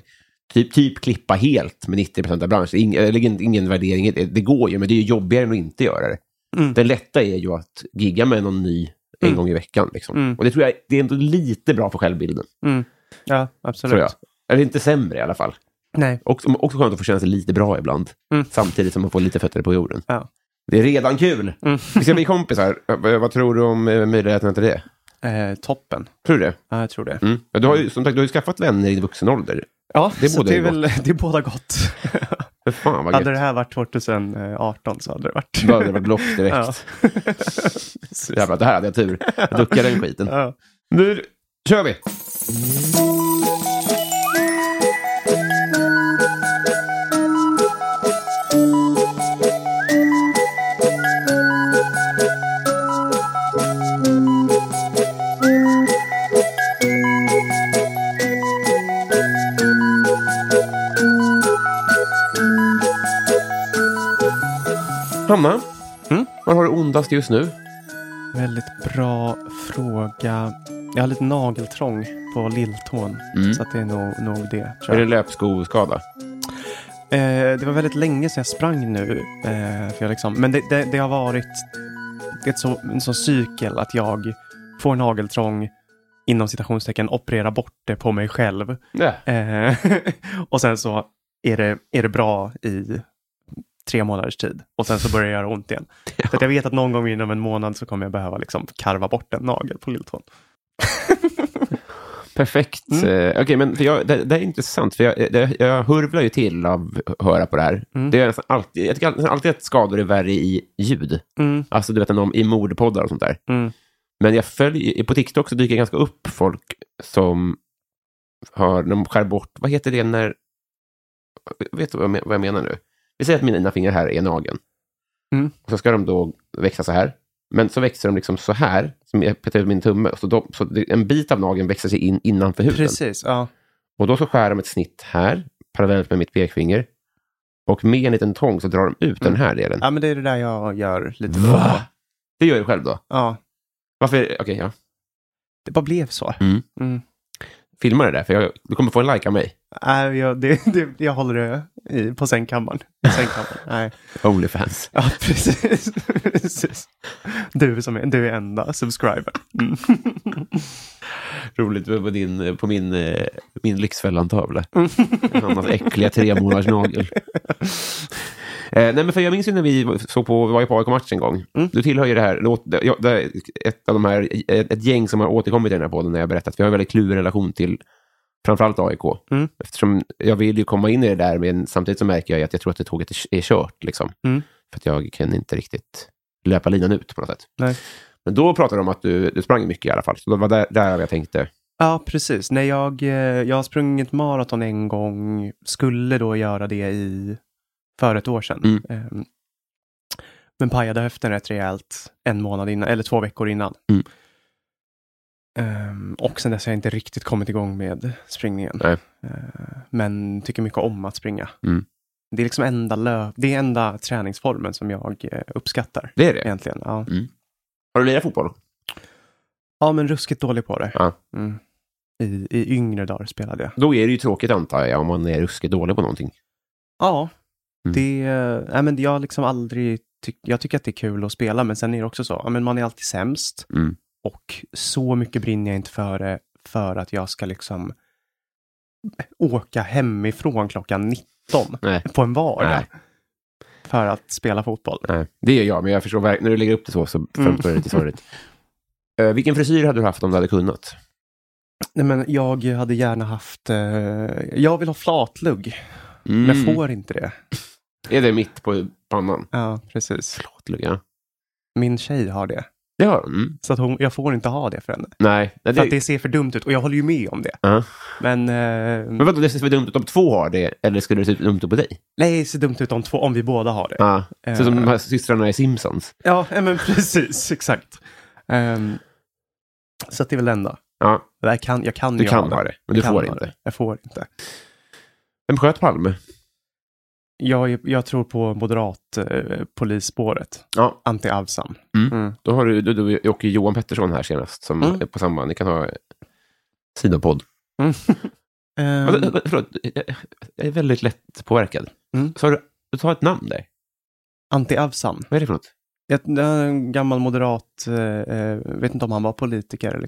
[SPEAKER 2] typ, typ klippa helt med 90 procent av branschen. Ingen, eller ingen, ingen värdering, det, går ju, men det är jobbigare än att inte göra det.
[SPEAKER 3] Mm.
[SPEAKER 2] Det lätta är ju att gigga med någon ny en
[SPEAKER 3] Mm.
[SPEAKER 2] gång i veckan. Liksom.
[SPEAKER 3] Mm.
[SPEAKER 2] Och det tror jag det är ändå lite bra för självbilden,
[SPEAKER 3] Mm. Ja, absolut.
[SPEAKER 2] tror jag. Eller inte sämre i alla fall.
[SPEAKER 3] Nej.
[SPEAKER 2] Också, också skönt att få känna sig lite bra ibland,
[SPEAKER 3] Mm.
[SPEAKER 2] samtidigt som man får lite fötter på jorden.
[SPEAKER 3] Ja.
[SPEAKER 2] Det är redan kul!
[SPEAKER 3] Mm.
[SPEAKER 2] Vi ska bli kompisar. Vad tror du om eh, möjligheterna till det?
[SPEAKER 3] Eh, toppen.
[SPEAKER 2] Tror du det?
[SPEAKER 3] Ja, jag tror det.
[SPEAKER 2] Mm. Du har ju som sagt du har ju skaffat vänner i vuxen ålder.
[SPEAKER 3] Ja,
[SPEAKER 2] Det
[SPEAKER 3] så
[SPEAKER 2] bådar
[SPEAKER 3] det är väl [laughs] det är båda gott. [laughs]
[SPEAKER 2] För fan vad
[SPEAKER 3] hade det här varit 2018 så hade det varit...
[SPEAKER 2] Då hade det varit block direkt. [laughs]
[SPEAKER 3] Ja.
[SPEAKER 2] Jävlar, det här hade jag tur. Jag duckade den skiten.
[SPEAKER 3] Ja.
[SPEAKER 2] Nu kör vi! Hanna,
[SPEAKER 3] Mm?
[SPEAKER 2] vad har du ondast just nu?
[SPEAKER 3] Väldigt bra fråga. Jag har lite nageltrång på lilltån.
[SPEAKER 2] Mm.
[SPEAKER 3] Så att det är nog, nog det.
[SPEAKER 2] Är det löpskoskada?
[SPEAKER 3] Eh, det var väldigt länge sedan jag sprang nu. Eh, för jag liksom, men det, det, det har varit ett så, en sån cykel att jag får nageltrång inom citationstecken operera bort det på mig själv.
[SPEAKER 2] Ja.
[SPEAKER 3] Eh, [laughs] och sen så är det, är det bra i tre månaders tid och sen så börjar det göra ont igen. [laughs] Så att jag vet att någon gång inom en månad så kommer jag behöva liksom karva bort en nagel på lilltån.
[SPEAKER 2] Perfekt.
[SPEAKER 3] Mm.
[SPEAKER 2] Eh, Okej, men för jag, det, det är intressant, för jag, det, jag hurvlar ju till av att höra på det här.
[SPEAKER 3] Mm.
[SPEAKER 2] Det är nästan alltid, jag tycker alltid att skador är värre i ljud.
[SPEAKER 3] Mm,
[SPEAKER 2] Alltså, du vet, om, i mordpoddar och sånt där.
[SPEAKER 3] mm,
[SPEAKER 2] Men jag följer, på TikTok så dyker ganska upp folk som har, de skär bort, vad heter det när, vet du vad jag, men- vad jag menar nu? Vi säger att mina fingrar här är nageln.
[SPEAKER 3] Mm.
[SPEAKER 2] Och så ska de då växa så här. Men så växer de liksom så här, som jag petar ut min tumme. Så, de, så en bit av nageln växer sig in innanför huden.
[SPEAKER 3] precis, ja.
[SPEAKER 2] Och då så skär de ett snitt här, parallellt med mitt pekfinger. Och med en liten tång så drar de ut den här delen.
[SPEAKER 3] Ja, men det är det där jag gör lite
[SPEAKER 2] Va?
[SPEAKER 3] då.
[SPEAKER 2] Det gör jag själv då.
[SPEAKER 3] Ja,
[SPEAKER 2] Varför? Okej, ja.
[SPEAKER 3] det bara blev så.
[SPEAKER 2] Mm.
[SPEAKER 3] Mm.
[SPEAKER 2] Filma det där, för jag, du kommer få en like av mig.
[SPEAKER 3] Nej, jag, det, [laughs] det, jag håller det i, på sängkammaren. I [laughs] sängkammaren. Nej.
[SPEAKER 2] Onlyfans.
[SPEAKER 3] Ja, [laughs] precis. precis. Du, som är, du är enda subscriber. Mm.
[SPEAKER 2] Roligt på, din, på min, eh, min Lyxfällan-tavla. Hannas äckliga tre månaders nagel. Eh, nej, men för jag minns ju när vi såg på, var ju på AIK-match en gång.
[SPEAKER 3] Mm.
[SPEAKER 2] Du tillhör ju det här, det, det ett av de här, ett, ett gäng som har återkommit i den här podden när jag berättat. Vi har en väldigt klurig relation till framförallt AIK.
[SPEAKER 3] Mm.
[SPEAKER 2] Eftersom jag vill ju komma in i det där, men samtidigt så märker jag att jag tror att det tåget är, kört. Liksom.
[SPEAKER 3] Mm.
[SPEAKER 2] För att jag kan inte riktigt löpa linan ut på något sätt.
[SPEAKER 3] Nej.
[SPEAKER 2] Men då pratade de om att du, du sprang mycket i alla fall. Så det var där, där jag tänkte,
[SPEAKER 3] Ja, precis. När jag, eh, jag har sprungit maraton en gång, skulle då göra det i för ett år sedan.
[SPEAKER 2] Mm.
[SPEAKER 3] Ehm, Men pajade höften rätt rejält en månad innan, eller två veckor innan.
[SPEAKER 2] Mm.
[SPEAKER 3] Ehm, och sen dess har jag inte riktigt kommit igång med springningen. Ehm, men tycker mycket om att springa.
[SPEAKER 2] Mm.
[SPEAKER 3] Det är liksom enda, lö- det är enda träningsformen som jag eh, uppskattar.
[SPEAKER 2] det är det.
[SPEAKER 3] Egentligen. Ja.
[SPEAKER 2] Har du lirat fotboll?
[SPEAKER 3] ja, men ruskigt dålig på det.
[SPEAKER 2] Ja.
[SPEAKER 3] Mm. I, I yngre dagar spelade jag.
[SPEAKER 2] Då är det ju tråkigt antar jag, om man är ruskigt dålig på någonting.
[SPEAKER 3] Ja,
[SPEAKER 2] Mm.
[SPEAKER 3] det, nej, men jag har liksom aldrig tyck, jag tycker att det är kul att spela, men sen är det också så, ja, men man är alltid sämst
[SPEAKER 2] Mm.
[SPEAKER 3] Och så mycket brinner jag inte för det för att jag ska liksom åka hemifrån klockan 19
[SPEAKER 2] Nej.
[SPEAKER 3] på en vardag
[SPEAKER 2] Nej.
[SPEAKER 3] för att spela fotboll.
[SPEAKER 2] Nej, det gör jag, men jag förstår verkligen, när du lägger upp det så, så framstår det lite sorgligt. [laughs] Eh, vilken frisyr hade du haft om du hade kunnat?
[SPEAKER 3] Nej, men jag hade gärna haft, eh, jag vill ha flatlugg,
[SPEAKER 2] Mm.
[SPEAKER 3] men får inte det.
[SPEAKER 2] Är det mitt på pannan?
[SPEAKER 3] Ja, precis.
[SPEAKER 2] Förlåt, Lugga.
[SPEAKER 3] Min tjej har det.
[SPEAKER 2] Det har hon. Mm.
[SPEAKER 3] Så att hon, jag får inte ha det för henne.
[SPEAKER 2] Nej, nej
[SPEAKER 3] För att
[SPEAKER 2] det,
[SPEAKER 3] det ser för dumt ut och jag håller ju med om det.
[SPEAKER 2] Ja.
[SPEAKER 3] Men eh,
[SPEAKER 2] Men vadå, det ser för dumt ut om två har det, eller skulle det se dumt ut på dig?
[SPEAKER 3] nej, det ser dumt ut om, två, om vi båda har det. Eh.
[SPEAKER 2] så som de här systrarna i Simpsons.
[SPEAKER 3] Ja, men [laughs] precis, exakt. Ehm, så att det är väl det enda.
[SPEAKER 2] Ja,
[SPEAKER 3] Jag kan, jag kan
[SPEAKER 2] du kan ha det, men du får
[SPEAKER 3] ha
[SPEAKER 2] inte.
[SPEAKER 3] det. Jag får inte.
[SPEAKER 2] Vem sköt Palme?
[SPEAKER 3] Jag, jag tror på moderat eh, polisspåret.
[SPEAKER 2] Ja,
[SPEAKER 3] Anti-Avsan.
[SPEAKER 2] Mm.
[SPEAKER 3] Mm.
[SPEAKER 2] då har du, du, du och Johan Pettersson här senast som
[SPEAKER 3] Mm.
[SPEAKER 2] är på samma. Ni kan ha sidopodd. [laughs]
[SPEAKER 3] Ehm,
[SPEAKER 2] Alltså, förlåt, jag är väldigt lätt påverkad.
[SPEAKER 3] Mm.
[SPEAKER 2] Så har du, du tar ett namn där.
[SPEAKER 3] Anti-Avsan.
[SPEAKER 2] Vad är det för något?
[SPEAKER 3] Ett- En gammal moderat, eh, eh, vet inte om han var politiker eller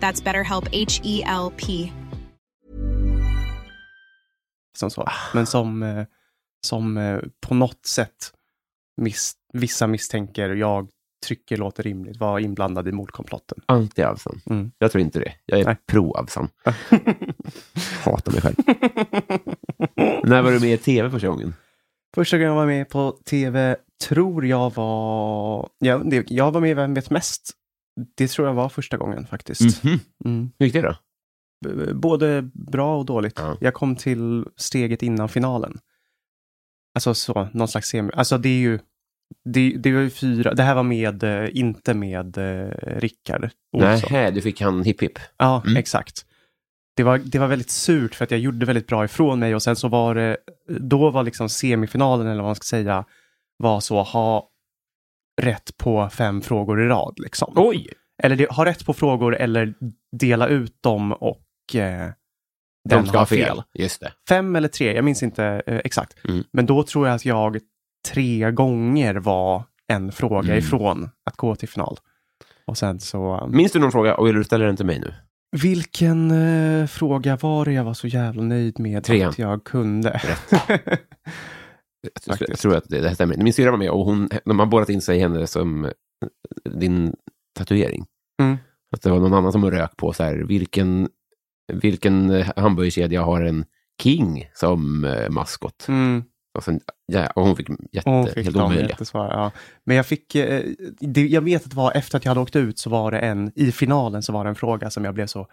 [SPEAKER 5] That's BetterHelp H E L P.
[SPEAKER 3] som så. Men som, eh, som eh, på något sätt miss, vissa misstänker, jag tycker låter rimligt, var inblandad i mordkomplotten.
[SPEAKER 2] Anti-Avsan.
[SPEAKER 3] Mm.
[SPEAKER 2] Jag tror inte det. Jag är pro-Avsan. [laughs] Hatar mig själv. När var du med i tv första gången?
[SPEAKER 3] Första gången jag var med på tv tror jag var... Ja, det, jag var med i Vem vet mest? Det tror jag var första gången faktiskt.
[SPEAKER 2] Mhm.
[SPEAKER 3] Mm.
[SPEAKER 2] Hur gick det då?
[SPEAKER 3] B- Både bra och dåligt.
[SPEAKER 2] Ja.
[SPEAKER 3] Jag kom till steget innan finalen. Alltså så, någon slags semi. Alltså det är ju... Det, det var ju fyra. Det här var med, eh, inte med eh, Rickard.
[SPEAKER 2] Nej, du fick han hipp hipp.
[SPEAKER 3] Ja,
[SPEAKER 2] Mm.
[SPEAKER 3] exakt. Det var, det var väldigt surt för att jag gjorde väldigt bra ifrån mig och sen så var det, då var liksom semifinalen eller vad man ska säga, var så ha rätt på fem frågor i rad liksom.
[SPEAKER 2] Oj!
[SPEAKER 3] Eller ha rätt på frågor eller dela ut dem och eh, den
[SPEAKER 2] De ska ha fel. Just det.
[SPEAKER 3] Fem eller tre, jag minns inte eh, exakt.
[SPEAKER 2] Mm.
[SPEAKER 3] Men då tror jag att jag tre gånger var en fråga
[SPEAKER 2] Mm.
[SPEAKER 3] ifrån att gå till final. Och sen så...
[SPEAKER 2] Minns du någon fråga och vill du ställa den till mig nu?
[SPEAKER 3] Vilken eh, fråga var det jag var så jävla nöjd med
[SPEAKER 2] Trean.
[SPEAKER 3] att jag kunde? [laughs]
[SPEAKER 2] Jag, jag tror att det, det här stämmer. Min syrra var med och hon, de har borrat in sig i henne som eh, din tatuering.
[SPEAKER 3] Mm.
[SPEAKER 2] Att det var någon annan som rök på så här, vilken, vilken eh, hamburgerkedja har en King som eh, maskot?
[SPEAKER 3] Mm.
[SPEAKER 2] Och, sen, ja, och hon fick jätte,
[SPEAKER 3] Hon fick
[SPEAKER 2] helt omöjliga.
[SPEAKER 3] ja. Men jag fick, eh, det, jag vet att det var efter att jag hade åkt ut så var det en, i finalen så var det en fråga som jag blev så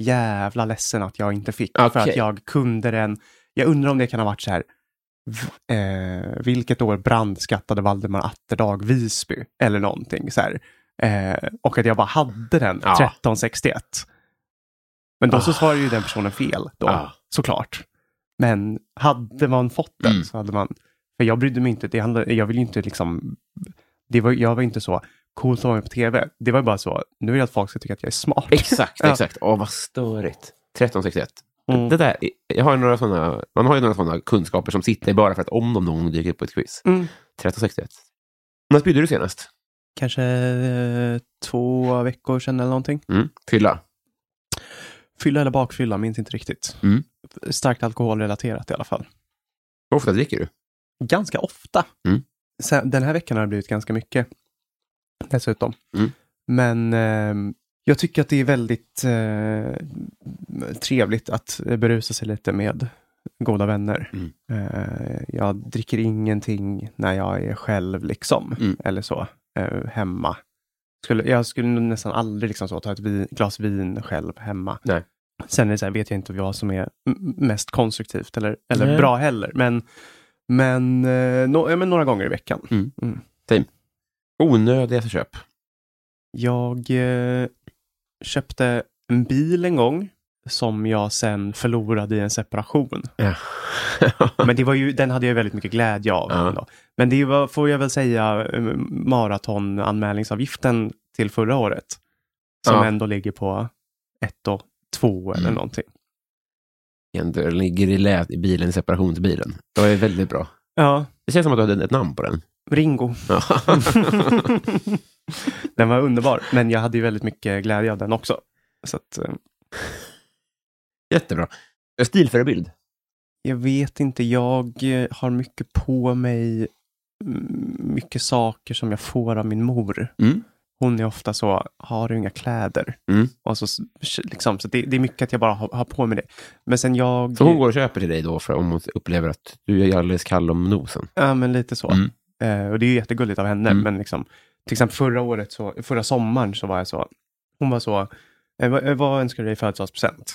[SPEAKER 3] jävla ledsen att jag inte fick. För
[SPEAKER 2] Okej.
[SPEAKER 3] att jag kunde den, jag undrar om det kan ha varit så här, eh, vilket år brandskattade Valdemar Atterdag Visby? Eller någonting så här. Eh, och att jag bara hade den,
[SPEAKER 2] Ja.
[SPEAKER 3] 1361. Men då så
[SPEAKER 2] Ah.
[SPEAKER 3] svarade ju den personen fel då,
[SPEAKER 2] Ah.
[SPEAKER 3] såklart. Men hade man fått den
[SPEAKER 2] Mm.
[SPEAKER 3] så hade man, för jag brydde mig inte, det handlade, jag vill inte liksom, det var, jag var inte så coolt att vara med på tv. Det var bara så, nu vill jag att folk ska tycka att jag är smart.
[SPEAKER 2] Exakt, [laughs] exakt. Åh, vad störigt. 1361.
[SPEAKER 3] Mm.
[SPEAKER 2] Det där, jag har ju några såna, man har ju några sådana kunskaper som sitter bara för att om de någon gång dyker upp på ett quiz.
[SPEAKER 3] Mm.
[SPEAKER 2] 1361. När spydde du senast?
[SPEAKER 3] Kanske eh, två veckor sedan eller någonting.
[SPEAKER 2] Mm. Fylla?
[SPEAKER 3] Fylla eller bakfylla, minns inte riktigt.
[SPEAKER 2] Mm.
[SPEAKER 3] Starkt alkoholrelaterat i alla fall.
[SPEAKER 2] Hur ofta dricker du?
[SPEAKER 3] Ganska ofta.
[SPEAKER 2] Mm.
[SPEAKER 3] Sen, den här veckan har det blivit ganska mycket. Dessutom.
[SPEAKER 2] Mm.
[SPEAKER 3] Men ehm, jag tycker att det är väldigt eh, trevligt att berusa sig lite med goda vänner.
[SPEAKER 2] Mm.
[SPEAKER 3] Eh, jag dricker ingenting när jag är själv liksom.
[SPEAKER 2] Mm.
[SPEAKER 3] Eller så. Eh, hemma. Skulle, jag skulle nästan aldrig liksom så, ta ett vin, glas vin själv hemma.
[SPEAKER 2] Nej.
[SPEAKER 3] Sen är det så här, vet jag inte vad som är mest konstruktivt eller, eller
[SPEAKER 2] Nej.
[SPEAKER 3] bra heller. Men, men, eh, no, ja, men några gånger i veckan.
[SPEAKER 2] Mm.
[SPEAKER 3] Mm.
[SPEAKER 2] Onödiga köp.
[SPEAKER 3] Jag eh, köpte en bil en gång som jag sen förlorade i en separation.
[SPEAKER 2] Ja. [laughs]
[SPEAKER 3] Men det var ju, den hade jag väldigt mycket glädje av.
[SPEAKER 2] Ja.
[SPEAKER 3] Men det var, får jag väl säga, eh, maratonanmälningsavgiften till förra året. Som
[SPEAKER 2] Ja.
[SPEAKER 3] ändå ligger på ett och två eller
[SPEAKER 2] Mm.
[SPEAKER 3] någonting.
[SPEAKER 2] En dörr ligger i lät i bilen, i separationsbilen. Det var väldigt bra.
[SPEAKER 3] Ja,
[SPEAKER 2] Det känns som att du hade ett namn på den.
[SPEAKER 3] Ringo. [laughs] [laughs] [laughs] Den var underbar, men jag hade ju väldigt mycket glädje av den också. Så att, eh,
[SPEAKER 2] Jättebra. Stilförebild.
[SPEAKER 3] jag vet inte, jag eh, har mycket på mig, mm, mycket saker som jag får av min mor.
[SPEAKER 2] Mm.
[SPEAKER 3] Hon är ofta så, har du inga kläder?
[SPEAKER 2] Mm.
[SPEAKER 3] Och så, liksom, så det, det är mycket att jag bara har, har på mig det. Men sen jag...
[SPEAKER 2] Så hon går och köper till dig då för om hon upplever att du är alldeles kall om nosen.
[SPEAKER 3] Ja, men lite så.
[SPEAKER 2] Mm.
[SPEAKER 3] Eh, och det är ju jättegulligt av henne.
[SPEAKER 2] Mm.
[SPEAKER 3] Men liksom, till exempel förra året, så, förra sommaren så var jag så, hon var så, eh, vad, eh, vad önskar du dig i födelsedagspresent?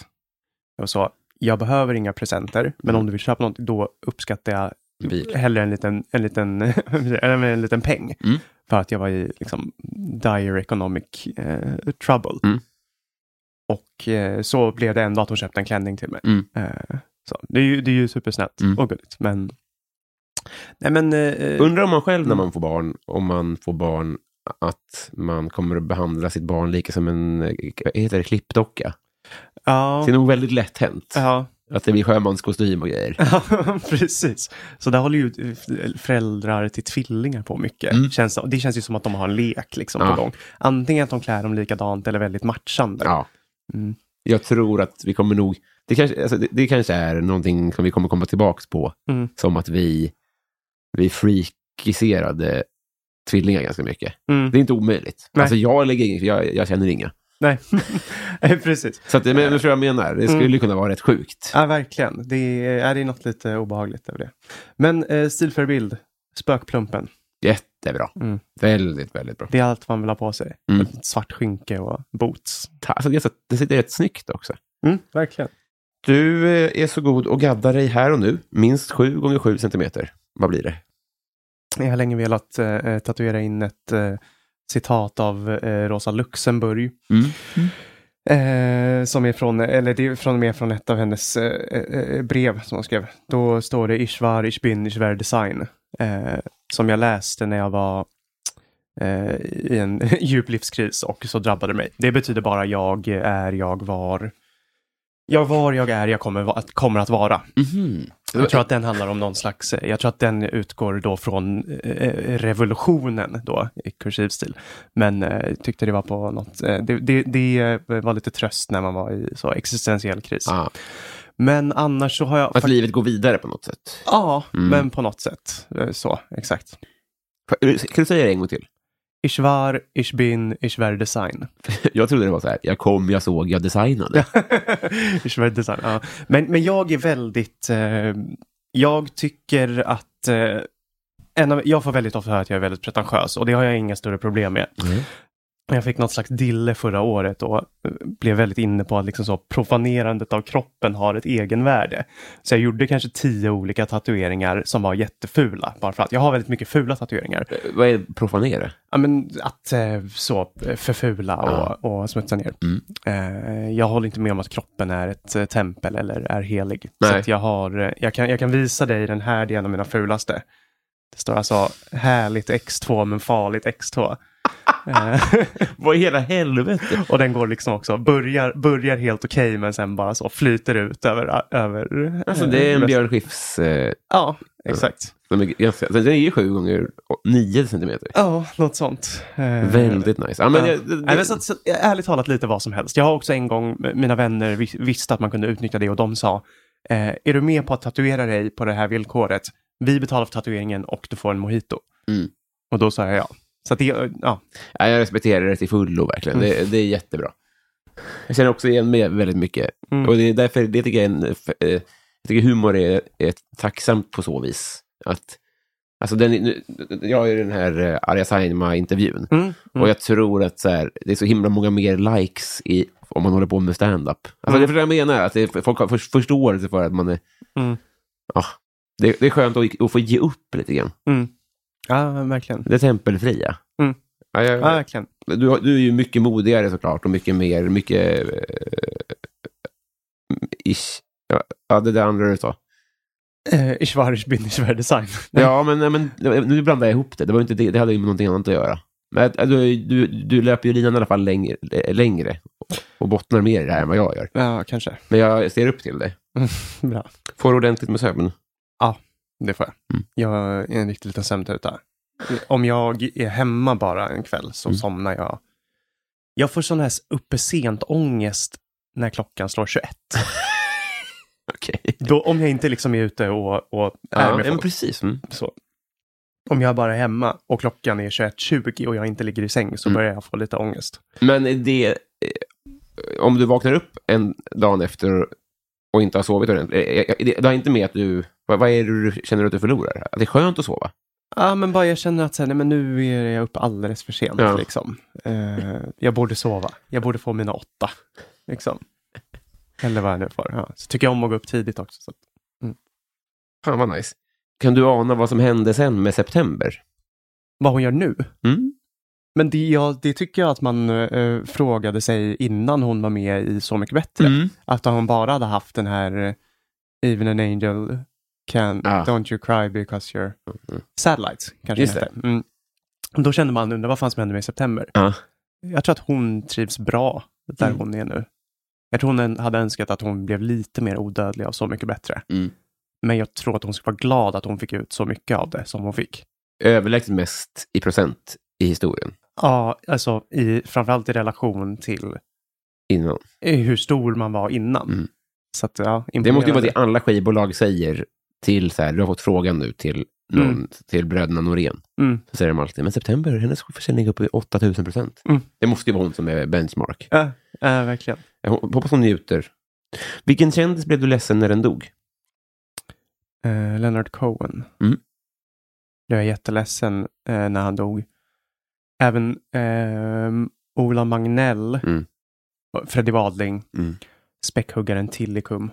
[SPEAKER 3] Jag var så, jag behöver inga presenter, men om du vill köpa något, då uppskattar jag
[SPEAKER 2] Bil.
[SPEAKER 3] hellre en liten, en liten, [laughs] eller en liten peng.
[SPEAKER 2] Mm.
[SPEAKER 3] För att jag var i liksom, dire economic eh, trouble.
[SPEAKER 2] Mm.
[SPEAKER 3] Och eh, så blev det ändå att hon köpte en klänning till mig.
[SPEAKER 2] Mm.
[SPEAKER 3] Eh, så. Det, är ju, det är ju supersnällt
[SPEAKER 2] Mm.
[SPEAKER 3] och gulligt. Men, nej men, eh,
[SPEAKER 2] Undrar om man själv när man får barn, om man får barn, att man kommer att behandla sitt barn lika som en eh, heter det, klippdocka.
[SPEAKER 3] ja,
[SPEAKER 2] Det är nog väldigt lätt hänt.
[SPEAKER 3] ja,
[SPEAKER 2] Att det blir sjömanskostym och grejer.
[SPEAKER 3] Ja, [laughs] precis. Så där håller ju eh, föräldrar till tvillingar på mycket.
[SPEAKER 2] Mm.
[SPEAKER 3] Känns, det känns ju som att de har en lek liksom,
[SPEAKER 2] Ja.
[SPEAKER 3] på gång. Antingen att de klär dem likadant eller väldigt matchande.
[SPEAKER 2] Ja.
[SPEAKER 3] Mm.
[SPEAKER 2] Jag tror att vi kommer nog... Det kanske, alltså det, det kanske är någonting som vi kommer komma tillbaka på.
[SPEAKER 3] Mm.
[SPEAKER 2] Som att vi, vi freakiserade tvillingar ganska mycket.
[SPEAKER 3] Mm.
[SPEAKER 2] Det är inte omöjligt.
[SPEAKER 3] Nej.
[SPEAKER 2] Alltså jag, lägger, ing- jag, jag känner inga.
[SPEAKER 3] Nej, [laughs] Eh, precis.
[SPEAKER 2] Så att, men, men förstår vad jag menar? Det skulle
[SPEAKER 3] Mm.
[SPEAKER 2] kunna vara rätt sjukt.
[SPEAKER 3] Ja, verkligen. Det är, det är något lite obehagligt över det. Men eh, stilförebild, spökplumpen.
[SPEAKER 2] Jättebra.
[SPEAKER 3] Mm.
[SPEAKER 2] Väldigt, väldigt bra.
[SPEAKER 3] Det är allt man vill ha på sig.
[SPEAKER 2] Mm.
[SPEAKER 3] Svart skynke och boots.
[SPEAKER 2] Alltså, det sitter rätt snyggt också.
[SPEAKER 3] Mm, verkligen.
[SPEAKER 2] Du eh, är så god och gaddar dig här och nu. Minst 7 gånger 7 centimeter. Vad blir det?
[SPEAKER 3] Jag har länge velat eh, tatuera in ett eh, citat av eh, Rosa Luxemburg.
[SPEAKER 2] Mm.
[SPEAKER 3] Eh, som är från, eller det är från med från ett av hennes eh, eh, brev som hon skrev. Då står det Ishvar, Ich bin, ich werde sein. Eh, som jag läste när jag var eh, i en [laughs] djup livskris och så drabbade mig. Det betyder bara jag är, jag var. Jag var, jag är, jag kommer, va- kommer att vara.
[SPEAKER 2] Mhm.
[SPEAKER 3] Jag tror att den handlar om någon slags, jag tror att den utgår då från eh, revolutionen då i kursiv stil. Men eh, tyckte det var på något, eh, det, det, det eh, var lite tröst när man var i så existentiell kris.
[SPEAKER 2] Ah,
[SPEAKER 3] Men annars så har jag...
[SPEAKER 2] att livet går vidare på något sätt.
[SPEAKER 3] Ja,
[SPEAKER 2] Mm.
[SPEAKER 3] men på något sätt. Eh, Så, exakt.
[SPEAKER 2] Kan du säga det en gång till?
[SPEAKER 3] Ich war, ich bin, ich werde sein. [laughs]
[SPEAKER 2] Jag trodde det var så här, jag kom, jag såg, jag designade. [laughs]
[SPEAKER 3] ich werde sein, ja. Men, men jag är väldigt, eh, jag tycker att eh, en av, jag får väldigt ofta höra att jag är väldigt pretentiös och det har jag inga större problem med.
[SPEAKER 2] Mm.
[SPEAKER 3] Jag fick något slags dille förra året och eh, blev väldigt inne på att liksom så profanerandet av kroppen har ett egenvärde. Så jag gjorde kanske tio olika tatueringar som var jättefula. Bara för att jag har väldigt mycket fula tatueringar.
[SPEAKER 2] Eh, Vad är profanera?
[SPEAKER 3] Ja, men att eh, så förfula och, och smutsa ner.
[SPEAKER 2] Mm.
[SPEAKER 3] Jag håller inte med om att kroppen är ett tempel eller är helig. Så
[SPEAKER 2] Nej.
[SPEAKER 3] att jag, har, jag, kan, jag kan visa dig den här, det är en av mina fulaste. Det står alltså härligt X2 men farligt X2. Eh, [laughs]
[SPEAKER 2] Vad i hela helvete?
[SPEAKER 3] och den går liksom också, börjar, börjar helt okej men sen bara så flyter ut över... över
[SPEAKER 2] Alltså det är en
[SPEAKER 3] eh,
[SPEAKER 2] Björn Skifs... Eh,
[SPEAKER 3] Ja, exakt.
[SPEAKER 2] som är ganska, den är ju sju gånger nio centimeter.
[SPEAKER 3] Ja, något sånt. Eh,
[SPEAKER 2] Väldigt nice. Ja, men
[SPEAKER 3] Ja.
[SPEAKER 2] jag, det,
[SPEAKER 3] Nej, men så, att- så, att, ärligt talat lite vad som helst. Jag har också en gång, mina vänner vis, visste att man kunde utnyttja det och de sa, eh, är du med på att tatuera dig på det här villkoret? Vi betalar för tatueringen och du får en mojito.
[SPEAKER 2] Mm.
[SPEAKER 3] Och då sa jag ja. Så det, ja.
[SPEAKER 2] ja, jag respekterar det till fullo verkligen.
[SPEAKER 3] Mm.
[SPEAKER 2] Det, det är jättebra. Jag känner också igen mig väldigt mycket.
[SPEAKER 3] Mm.
[SPEAKER 2] Och det är därför det tycker jag, en, eh, jag tycker humor är, är tacksamt på så vis. Att, alltså den, jag ju den här eh, Arja Saijonmaa-intervjun.
[SPEAKER 3] Mm. Mm.
[SPEAKER 2] Och jag tror att så här, det är så himla många mer likes i, om man håller på med stand-up. Alltså
[SPEAKER 3] Mm.
[SPEAKER 2] det är för det jag menar, att det, folk har för, förståelse för att man är...
[SPEAKER 3] Mm.
[SPEAKER 2] Ja, det, det är skönt att, att få ge upp lite grann.
[SPEAKER 3] Ja, verkligen.
[SPEAKER 2] Det tempelfria.
[SPEAKER 3] Mm.
[SPEAKER 2] Ja, jag,
[SPEAKER 3] Ja, verkligen.
[SPEAKER 2] du, du är ju mycket modigare såklart och mycket mer, mycket... eh, ish. Ja, ja, det där andra du sa.
[SPEAKER 3] Eh, ich war, ich bin, sein.
[SPEAKER 2] Ja, men, nej, men nu blandar jag ihop det. Det, var inte det, det hade ju med någonting annat att göra. Men att- att du, du, du löper ju linan i alla fall längre. längre. och bottnar mer i det här än vad jag gör.
[SPEAKER 3] Ja, kanske.
[SPEAKER 2] Men jag ser upp till dig. [laughs]
[SPEAKER 3] Bra.
[SPEAKER 2] Får ordentligt med sömn.
[SPEAKER 3] Det får jag.
[SPEAKER 2] Mm.
[SPEAKER 3] Jag är en riktig liten sömntuta. Om jag är hemma bara en kväll så
[SPEAKER 2] Mm.
[SPEAKER 3] somnar jag. Jag får sån här uppe sent ångest när klockan slår 21. [laughs]
[SPEAKER 2] Okej.
[SPEAKER 3] Då, om jag inte liksom är ute och, och är
[SPEAKER 2] Ja,
[SPEAKER 3] med folk.
[SPEAKER 2] precis. Mm.
[SPEAKER 3] Så. Om jag bara är hemma och klockan är 21.20 och jag inte ligger i säng så
[SPEAKER 2] Mm.
[SPEAKER 3] börjar jag få lite ångest.
[SPEAKER 2] Men det... eh, Om du vaknar upp en dag efter och inte har sovit ordentligt, eh, eh, det det har inte med att du... Vad, är det du känner att du förlorar? Att det är skönt att sova?
[SPEAKER 3] Ja, men bara jag känner att så här, nej, men nu är jag uppe alldeles för sent.
[SPEAKER 2] Ja.
[SPEAKER 3] Liksom. Eh, jag borde sova. Jag borde få mina åtta. Liksom. Eller vad jag nu får. Ja. Så tycker jag om att gå upp tidigt också. Så. att-
[SPEAKER 2] Fan vad nice. Kan du ana vad som hände sen med september?
[SPEAKER 3] Vad hon gör nu?
[SPEAKER 2] Mm?
[SPEAKER 3] Men det, ja, det tycker jag att man eh, frågade sig innan hon var med i Så mycket bättre.
[SPEAKER 2] Mm.
[SPEAKER 3] Att hon bara hade haft den här eh, Even an angel can,
[SPEAKER 2] Ah.
[SPEAKER 3] don't you cry because you're
[SPEAKER 2] Mm.
[SPEAKER 3] satellites. Kanske
[SPEAKER 2] Just
[SPEAKER 3] det. Mm. Då kände man, undrar vad fan som hände med i september.
[SPEAKER 2] Ja.
[SPEAKER 3] Jag tror att hon trivs bra där
[SPEAKER 2] Mm.
[SPEAKER 3] hon är nu. Jag tror hon hade önskat att hon blev lite mer odödlig av Så mycket bättre.
[SPEAKER 2] Mm.
[SPEAKER 3] Men jag tror att hon ska vara glad att hon fick ut så mycket av det som hon fick.
[SPEAKER 2] Överlägset mest i procent i historien
[SPEAKER 3] Ja, alltså i, framförallt i relation till
[SPEAKER 2] innan.
[SPEAKER 3] hur stor man var innan.
[SPEAKER 2] Mm.
[SPEAKER 3] Så att, ja,
[SPEAKER 2] Det måste ju vara det alla skivbolag säger till så här, du har fått frågan nu till, någon,
[SPEAKER 3] Mm.
[SPEAKER 2] till bröderna Norén.
[SPEAKER 3] Mm.
[SPEAKER 2] Så säger de alltid, men september, hennes försäljning är uppe i 8000 procent.
[SPEAKER 3] Mm.
[SPEAKER 2] Det måste ju vara hon som är benchmark.
[SPEAKER 3] Ja, ja, verkligen.
[SPEAKER 2] Jag hoppas hon njuter. Vilken kändis blev du ledsen när den dog?
[SPEAKER 3] Eh, Leonard Cohen.
[SPEAKER 2] Mm.
[SPEAKER 3] Jag är jätteledsen eh, när han dog. Även ehm, Ola Magnell,
[SPEAKER 2] Mm.
[SPEAKER 3] och Freddie Wadling,
[SPEAKER 2] Mm.
[SPEAKER 3] späckhuggaren Tillikum.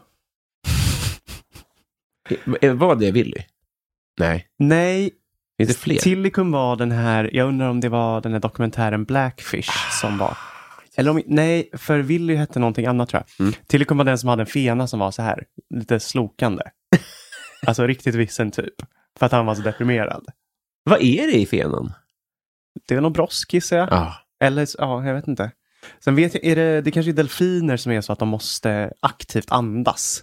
[SPEAKER 2] Eh, Var det Willy? Nej.
[SPEAKER 3] Nej,
[SPEAKER 2] Finns det fler?
[SPEAKER 3] Tillikum var den här, jag undrar om det var den här dokumentären Blackfish som var. Eller om, nej, för Willy hette någonting annat tror jag.
[SPEAKER 2] Mm.
[SPEAKER 3] Tillikum var den som hade en fena som var så här, lite slokande. [laughs] alltså riktigt vissen typ. För att han var så deprimerad.
[SPEAKER 2] Vad är det i fenan?
[SPEAKER 3] Det är nog brosk gissar jag.
[SPEAKER 2] Ah.
[SPEAKER 3] Eller, ja, jag vet inte. Sen vet jag, är det, det kanske är delfiner som är så att de måste aktivt andas.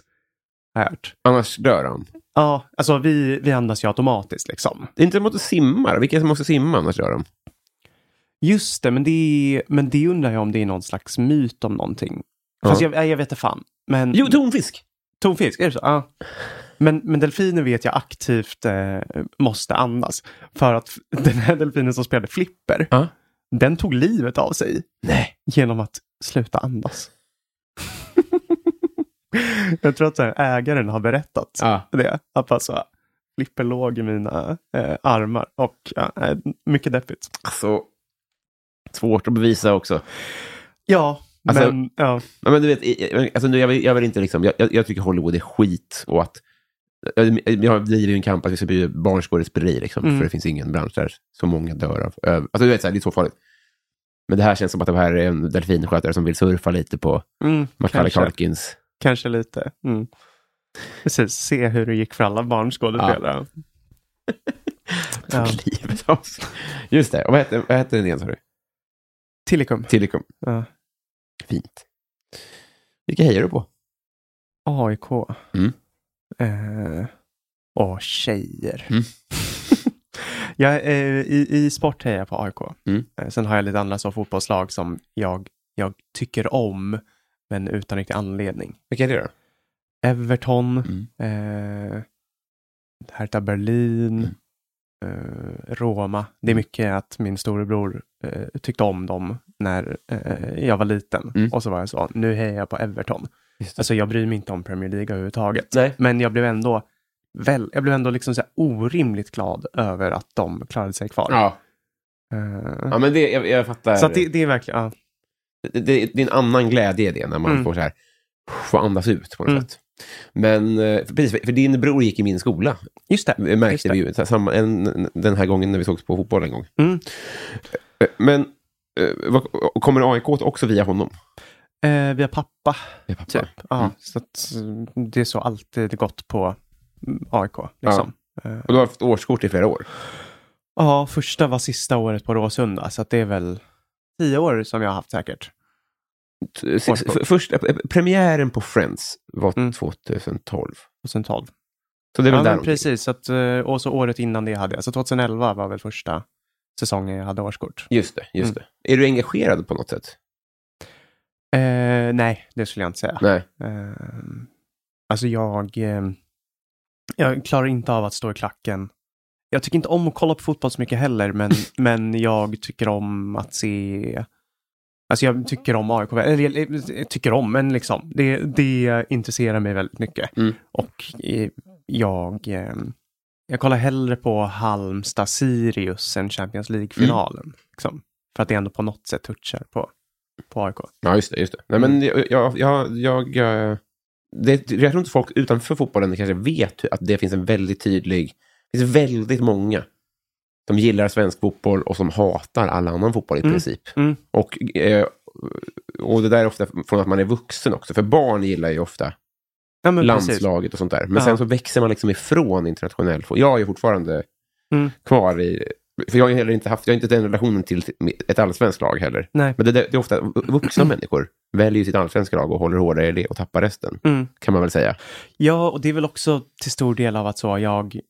[SPEAKER 3] Har jag hört.
[SPEAKER 2] Annars dör han.
[SPEAKER 3] Ja, alltså vi, vi andas ju automatiskt liksom.
[SPEAKER 2] Det är inte som att simma. Vilka som måste simma annars dör de?
[SPEAKER 3] Just det, men det, men det undrar jag om det är någon slags myt om någonting. Fast
[SPEAKER 2] Ja.
[SPEAKER 3] jag, jag vet inte fan. Men,
[SPEAKER 2] Jo, tonfisk!
[SPEAKER 3] tonfisk, är det så? Ja. Men, men delfiner vet jag aktivt eh, måste andas. För att [laughs] den här delfinen som spelade flipper,
[SPEAKER 2] Ja.
[SPEAKER 3] den tog livet av sig
[SPEAKER 2] Nej.
[SPEAKER 3] genom att sluta andas. [laughs] jag tror att här, ägaren har berättat
[SPEAKER 2] Ja.
[SPEAKER 3] det. Att alltså, flipper låg i mina eh, armar och eh, mycket deppigt.
[SPEAKER 2] Alltså, svårt att bevisa också.
[SPEAKER 3] Ja,
[SPEAKER 2] Alltså-
[SPEAKER 3] men ja.
[SPEAKER 2] Men du vet, alltså, jag, vill, jag vill inte liksom, jag, jag, jag tycker Hollywood är skit och att jag, jag driver ju en kamp att vi ska bli barnskådespeleri, liksom,
[SPEAKER 3] Mm.
[SPEAKER 2] för det finns ingen bransch där så många dör av. öv- Alltså, du vet, så här, det är så farligt. Men det här känns som att det här är en delfinskötare som vill surfa lite på
[SPEAKER 3] Mm,
[SPEAKER 2] Macaulay
[SPEAKER 3] kanske,
[SPEAKER 2] Culkins.
[SPEAKER 3] kanske lite. Mm. Precis, se hur det gick för alla barnskådespelare. Ja. [laughs]
[SPEAKER 2] Livet av sig. Just det, och vad hette, vad hette den igen sa du?
[SPEAKER 3] Tillicum.
[SPEAKER 2] Tillicum.
[SPEAKER 3] Ja.
[SPEAKER 2] Fint. Vilka hejar du på?
[SPEAKER 3] AIK.
[SPEAKER 2] Mm.
[SPEAKER 3] Eh, och tjejer.
[SPEAKER 2] Mm. [laughs]
[SPEAKER 3] jag, eh, i, I sport hejar jag på AIK.
[SPEAKER 2] Mm.
[SPEAKER 3] Eh, sen har jag lite andra så fotbollslag som jag, jag tycker om, men utan riktig anledning.
[SPEAKER 2] Vilka är det då?
[SPEAKER 3] Everton,
[SPEAKER 2] Mm.
[SPEAKER 3] eh, Hertha Berlin, eh, Roma. Det är mycket att min storebror eh, tyckte om dem när eh, jag var liten.
[SPEAKER 2] Mm.
[SPEAKER 3] Och så var jag så, nu hejar jag på Everton. Alltså jag bryr mig inte om Premier League överhuvudtaget.
[SPEAKER 2] Nej.
[SPEAKER 3] Men jag blev ändå, väl, jag blev ändå liksom så orimligt glad över att de klarade sig kvar.
[SPEAKER 2] Ja.
[SPEAKER 3] Eh,
[SPEAKER 2] ja, men det, jag, jag fattar.
[SPEAKER 3] så det, det är verkligen, ja.
[SPEAKER 2] det, det, det är en annan glädje i det, när man
[SPEAKER 3] Mm.
[SPEAKER 2] får så här, få andas ut på något
[SPEAKER 3] Mm.
[SPEAKER 2] sätt. Men, eh, precis, för din bror gick i min skola,
[SPEAKER 3] just det.
[SPEAKER 2] Märkte
[SPEAKER 3] just det.
[SPEAKER 2] vi ju. Samma, en, den här gången när vi sågs på fotboll en gång.
[SPEAKER 3] Mm.
[SPEAKER 2] Eh, Men, kommer AIK också via honom?
[SPEAKER 3] Eh, via pappa.
[SPEAKER 2] Via pappa?
[SPEAKER 3] Typ. Ja,
[SPEAKER 2] Mm.
[SPEAKER 3] så att, eh, det är så alltid gått på mm, AIK. Liksom. Ja.
[SPEAKER 2] Och du har haft årskort i flera år?
[SPEAKER 3] ja, första var sista året på Råsunda, så det är väl tio år som jag har haft säkert.
[SPEAKER 2] först, eh, premiären på Friends var
[SPEAKER 3] Mm.
[SPEAKER 2] 2012.
[SPEAKER 3] 2012.
[SPEAKER 2] Så det är väl
[SPEAKER 3] ja,
[SPEAKER 2] där
[SPEAKER 3] precis. Att, eh, och så året innan det hade jag. Så 2011 var väl första säsongen jag hade årskort.
[SPEAKER 2] Just det, just
[SPEAKER 3] Mm.
[SPEAKER 2] det. Är du engagerad på något sätt?
[SPEAKER 3] Eh, nej, det skulle jag inte säga.
[SPEAKER 2] Nej.
[SPEAKER 3] Eh, alltså jag, eh, jag klarar inte av att stå i klacken. Jag tycker inte om att kolla på fotboll så mycket heller, men, [laughs] men jag tycker om att se... Alltså jag tycker om AIK, eller jag, jag tycker om, men liksom, det, det intresserar mig väldigt mycket.
[SPEAKER 2] Mm.
[SPEAKER 3] Och eh, jag, eh, jag kollar hellre på Halmstad-Sirius än Champions League-finalen. Liksom, för att det ändå på något sätt touchar på, på AIK.
[SPEAKER 2] Ja, just det. Just det. Nej, men jag, jag, jag, jag, eh, det, jag tror inte folk utanför fotbollen kanske vet att det finns en väldigt tydlig... Det finns väldigt många som gillar svensk fotboll och som hatar all annan fotboll i
[SPEAKER 3] Mm.
[SPEAKER 2] princip.
[SPEAKER 3] Mm.
[SPEAKER 2] Och, eh, och det där är ofta från att man är vuxen också. För barn gillar ju ofta
[SPEAKER 3] Ja, men precis.
[SPEAKER 2] landslaget och sånt där. Men
[SPEAKER 3] Ja.
[SPEAKER 2] sen så växer man liksom ifrån internationell fotboll. Jag är fortfarande
[SPEAKER 3] Mm.
[SPEAKER 2] kvar i... För jag har ju heller inte haft, jag har inte den relationen till ett allsvenskt lag heller.
[SPEAKER 3] Nej.
[SPEAKER 2] Men det, det är ofta vuxna människor väljer sitt allsvenska lag och håller hårdare i det och tappar resten.
[SPEAKER 3] Mm.
[SPEAKER 2] Kan man väl säga.
[SPEAKER 3] Ja, och det är väl också till stor del av att så jag...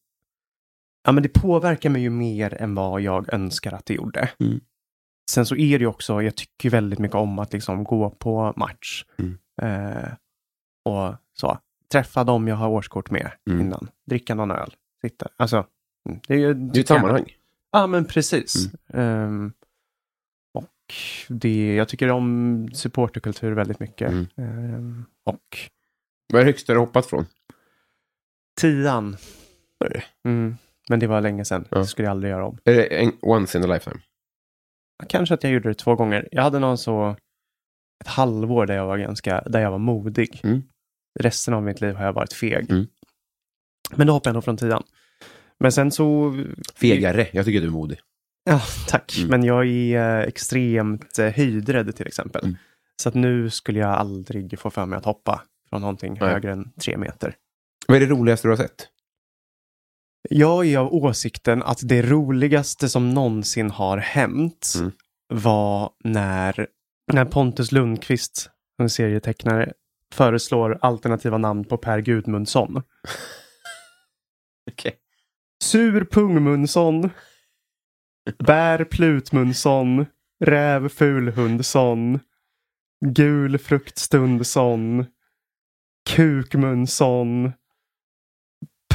[SPEAKER 3] Ja, men det påverkar mig ju mer än vad jag önskar att det gjorde.
[SPEAKER 2] Mm.
[SPEAKER 3] Sen så är det ju också, jag tycker väldigt mycket om att liksom gå på match.
[SPEAKER 2] Mm.
[SPEAKER 3] Eh, och så, träffa dem jag har årskort med
[SPEAKER 2] Mm.
[SPEAKER 3] innan. Dricka någon öl, sitta. Alltså, mm, det är ju...
[SPEAKER 2] Det är ett sammanhang.
[SPEAKER 3] Ja, men precis. Ehm, och det, jag tycker om supporterkultur väldigt mycket.
[SPEAKER 2] Mm.
[SPEAKER 3] Ehm, och
[SPEAKER 2] Vad är det högsta du hoppat från?
[SPEAKER 3] tian. Mm. Men det var länge sedan.
[SPEAKER 2] Ja.
[SPEAKER 3] Det skulle jag aldrig göra om.
[SPEAKER 2] Är det en, once in a lifetime?
[SPEAKER 3] Kanske att jag gjorde det två gånger. Jag hade någon så ett halvår där jag var ganska, där jag var modig.
[SPEAKER 2] Mm.
[SPEAKER 3] Resten av mitt liv har jag varit feg.
[SPEAKER 2] Mm.
[SPEAKER 3] Men då hoppade jag nog från tian. Men sen så...
[SPEAKER 2] Fegare. Jag tycker du är modig.
[SPEAKER 3] Ja, tack.
[SPEAKER 2] Mm.
[SPEAKER 3] Men jag är eh, extremt eh, höjdrädd till exempel.
[SPEAKER 2] Mm.
[SPEAKER 3] Så att nu skulle jag aldrig få för mig att hoppa från någonting
[SPEAKER 2] Nej.
[SPEAKER 3] högre än tre meter.
[SPEAKER 2] Vad är det roligaste du har sett?
[SPEAKER 3] Jag är av åsikten att det roligaste som någonsin har hänt
[SPEAKER 2] Mm.
[SPEAKER 3] var när, när Pontus Lundqvist, en serietecknare, föreslår alternativa namn på Per Gudmundsson. [laughs]
[SPEAKER 2] Okej.
[SPEAKER 3] Sur Pungmundsson, Bär Plutmundsson, Räv Fulhundsson, Gul Fruktstundsson, Kukmundsson,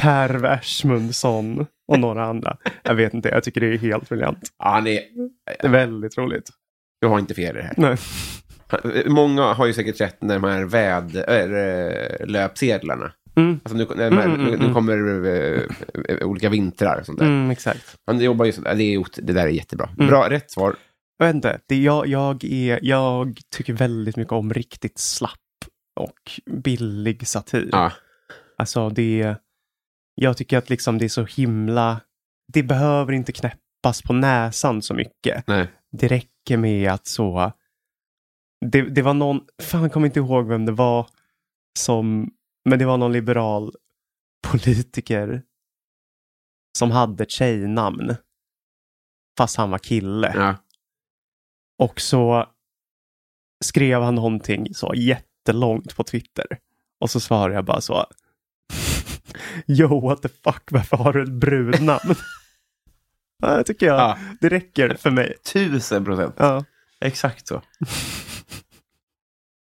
[SPEAKER 3] Perversmundsson och några andra. Jag vet inte, jag tycker det är helt briljant.
[SPEAKER 2] Ja, han är...
[SPEAKER 3] Det är väldigt roligt.
[SPEAKER 2] Jag har inte fel i det här.
[SPEAKER 3] Nej.
[SPEAKER 2] Många har ju säkert sett de här väd, äh, löpsedlarna.
[SPEAKER 3] Mm.
[SPEAKER 2] Alltså nu, de här,
[SPEAKER 3] Mm, mm,
[SPEAKER 2] nu, nu
[SPEAKER 3] mm.
[SPEAKER 2] kommer eh, eh, olika vintrar och sånt där.
[SPEAKER 3] Mm, exakt.
[SPEAKER 2] Han jobbar ju sådär. Det, är, ot- det där är jättebra. Bra, rätt svar.
[SPEAKER 3] Jag vet inte, det, jag, jag, är, jag tycker väldigt mycket om riktigt slapp och billig satir.
[SPEAKER 2] Ja.
[SPEAKER 3] Alltså det, jag tycker att liksom det är så himla, det behöver inte knäppas på näsan så mycket.
[SPEAKER 2] Nej.
[SPEAKER 3] Det räcker med att så, det, det var någon, fan jag kommer inte ihåg vem det var som, men det var någon liberal politiker som hade ett tjejnamn. Fast han var kille.
[SPEAKER 2] Ja.
[SPEAKER 3] Och så skrev han någonting så jättelångt på Twitter. Och så svarade jag bara så. [laughs] Yo, what the fuck, varför har du ett brudnamn? [laughs] ja, det tycker jag.
[SPEAKER 2] Ja.
[SPEAKER 3] Det räcker för mig.
[SPEAKER 2] Tusen procent.
[SPEAKER 3] Ja.
[SPEAKER 2] Exakt så. [laughs]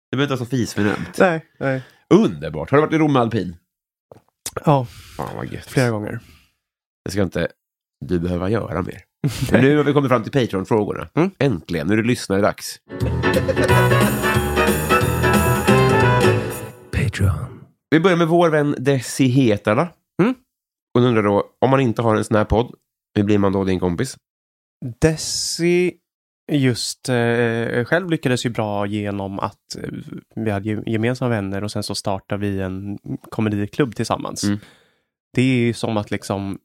[SPEAKER 2] Det behöver inte vara så fisförnämt.
[SPEAKER 3] Nej, nej.
[SPEAKER 2] Underbart. Har du varit i Rom med alpin?
[SPEAKER 3] Ja,
[SPEAKER 2] Fan vad gött.
[SPEAKER 3] flera gånger.
[SPEAKER 2] Det ska inte du behöva göra mer. [laughs] Men nu har vi kommit fram till Patreon-frågorna.
[SPEAKER 3] Mm.
[SPEAKER 2] Äntligen, nu är det lyssnare-dags.
[SPEAKER 6] Patreon.
[SPEAKER 2] Vi börjar med vår vän Desi Hetala.
[SPEAKER 3] Mm.
[SPEAKER 2] Hon undrar då, om man inte har en sån här podd, hur blir man då din kompis?
[SPEAKER 3] Desi just eh, själv lyckades ju bra genom att eh, vi hade ge- gemensamma vänner och sen så startade vi en komediklubb tillsammans.
[SPEAKER 2] Mm.
[SPEAKER 3] Det är ju som att liksom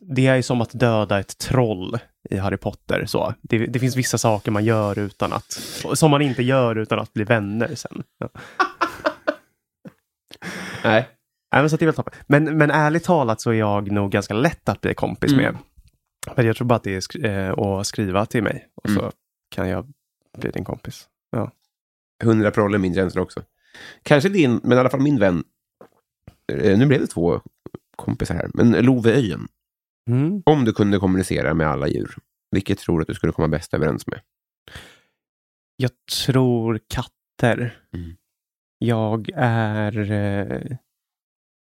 [SPEAKER 3] det är ju som att döda ett troll i Harry Potter. Så. Det, det finns vissa saker man gör utan att, som man inte gör utan att bli vänner sen. Ja.
[SPEAKER 2] Nej.
[SPEAKER 3] Nej, men, så det är väl toppen. men, men ärligt talat så är jag nog ganska lätt att bli kompis
[SPEAKER 2] Mm.
[SPEAKER 3] med. Men jag tror bara att det är sk- eh, att skriva till mig och så
[SPEAKER 2] Mm.
[SPEAKER 3] kan jag bli din kompis. Ja.
[SPEAKER 2] 100 proll är min känsla också. Kanske din, men i alla fall min vän. eh, Nu blev det två kompisar här. Men Love Öjen.
[SPEAKER 3] Mm.
[SPEAKER 2] Om du kunde kommunicera med alla djur, vilket tror du att du skulle komma bäst överens med?
[SPEAKER 3] Jag tror katter.
[SPEAKER 2] Mm.
[SPEAKER 3] Jag är... Eh...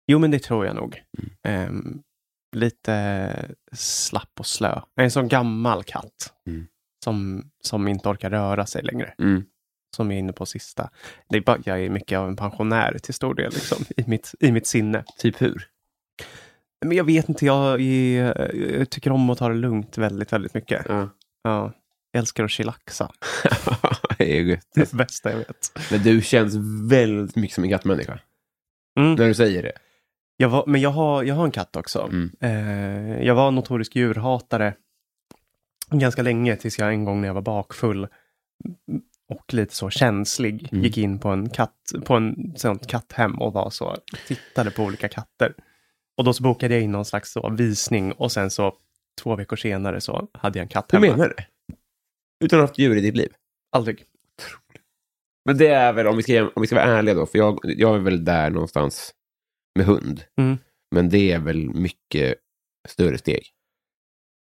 [SPEAKER 3] Jo, men det tror jag nog.
[SPEAKER 2] Mm.
[SPEAKER 3] Ehm, lite slapp och slö. En sån gammal katt.
[SPEAKER 2] Mm.
[SPEAKER 3] Som, som inte orkar röra sig längre.
[SPEAKER 2] Mm.
[SPEAKER 3] Som är inne på sista. Det är bara, jag är mycket av en pensionär till stor del liksom, i, mitt, i mitt sinne.
[SPEAKER 2] Typ hur?
[SPEAKER 3] Men jag vet inte, jag, är, jag tycker om att ta det lugnt väldigt, väldigt mycket.
[SPEAKER 2] Ja.
[SPEAKER 3] Ja. Jag älskar att chillaxa. [laughs]
[SPEAKER 2] det är gött.
[SPEAKER 3] Det bästa jag vet.
[SPEAKER 2] Men du känns väldigt mycket som en kattmänniska.
[SPEAKER 3] Mm.
[SPEAKER 2] När du säger det.
[SPEAKER 3] Jag var, men jag har, jag har en katt också.
[SPEAKER 2] Mm.
[SPEAKER 3] Eh, jag var notorisk djurhatare ganska länge tills jag en gång när jag var bakfull och lite så känslig
[SPEAKER 2] Mm.
[SPEAKER 3] gick in på en katt, på en sånt katthem och var så, tittade på olika katter. Och då så bokade jag in någon slags så visning och sen så två veckor senare så hade jag en katt
[SPEAKER 2] Hur
[SPEAKER 3] hemma.
[SPEAKER 2] menar du? Utan att ha haft djur i ditt liv?
[SPEAKER 3] Aldrig.
[SPEAKER 2] Men det är väl, om vi ska, om vi ska vara ärliga då, för jag, jag är väl där någonstans med hund.
[SPEAKER 3] Mm.
[SPEAKER 2] Men det är väl mycket större steg.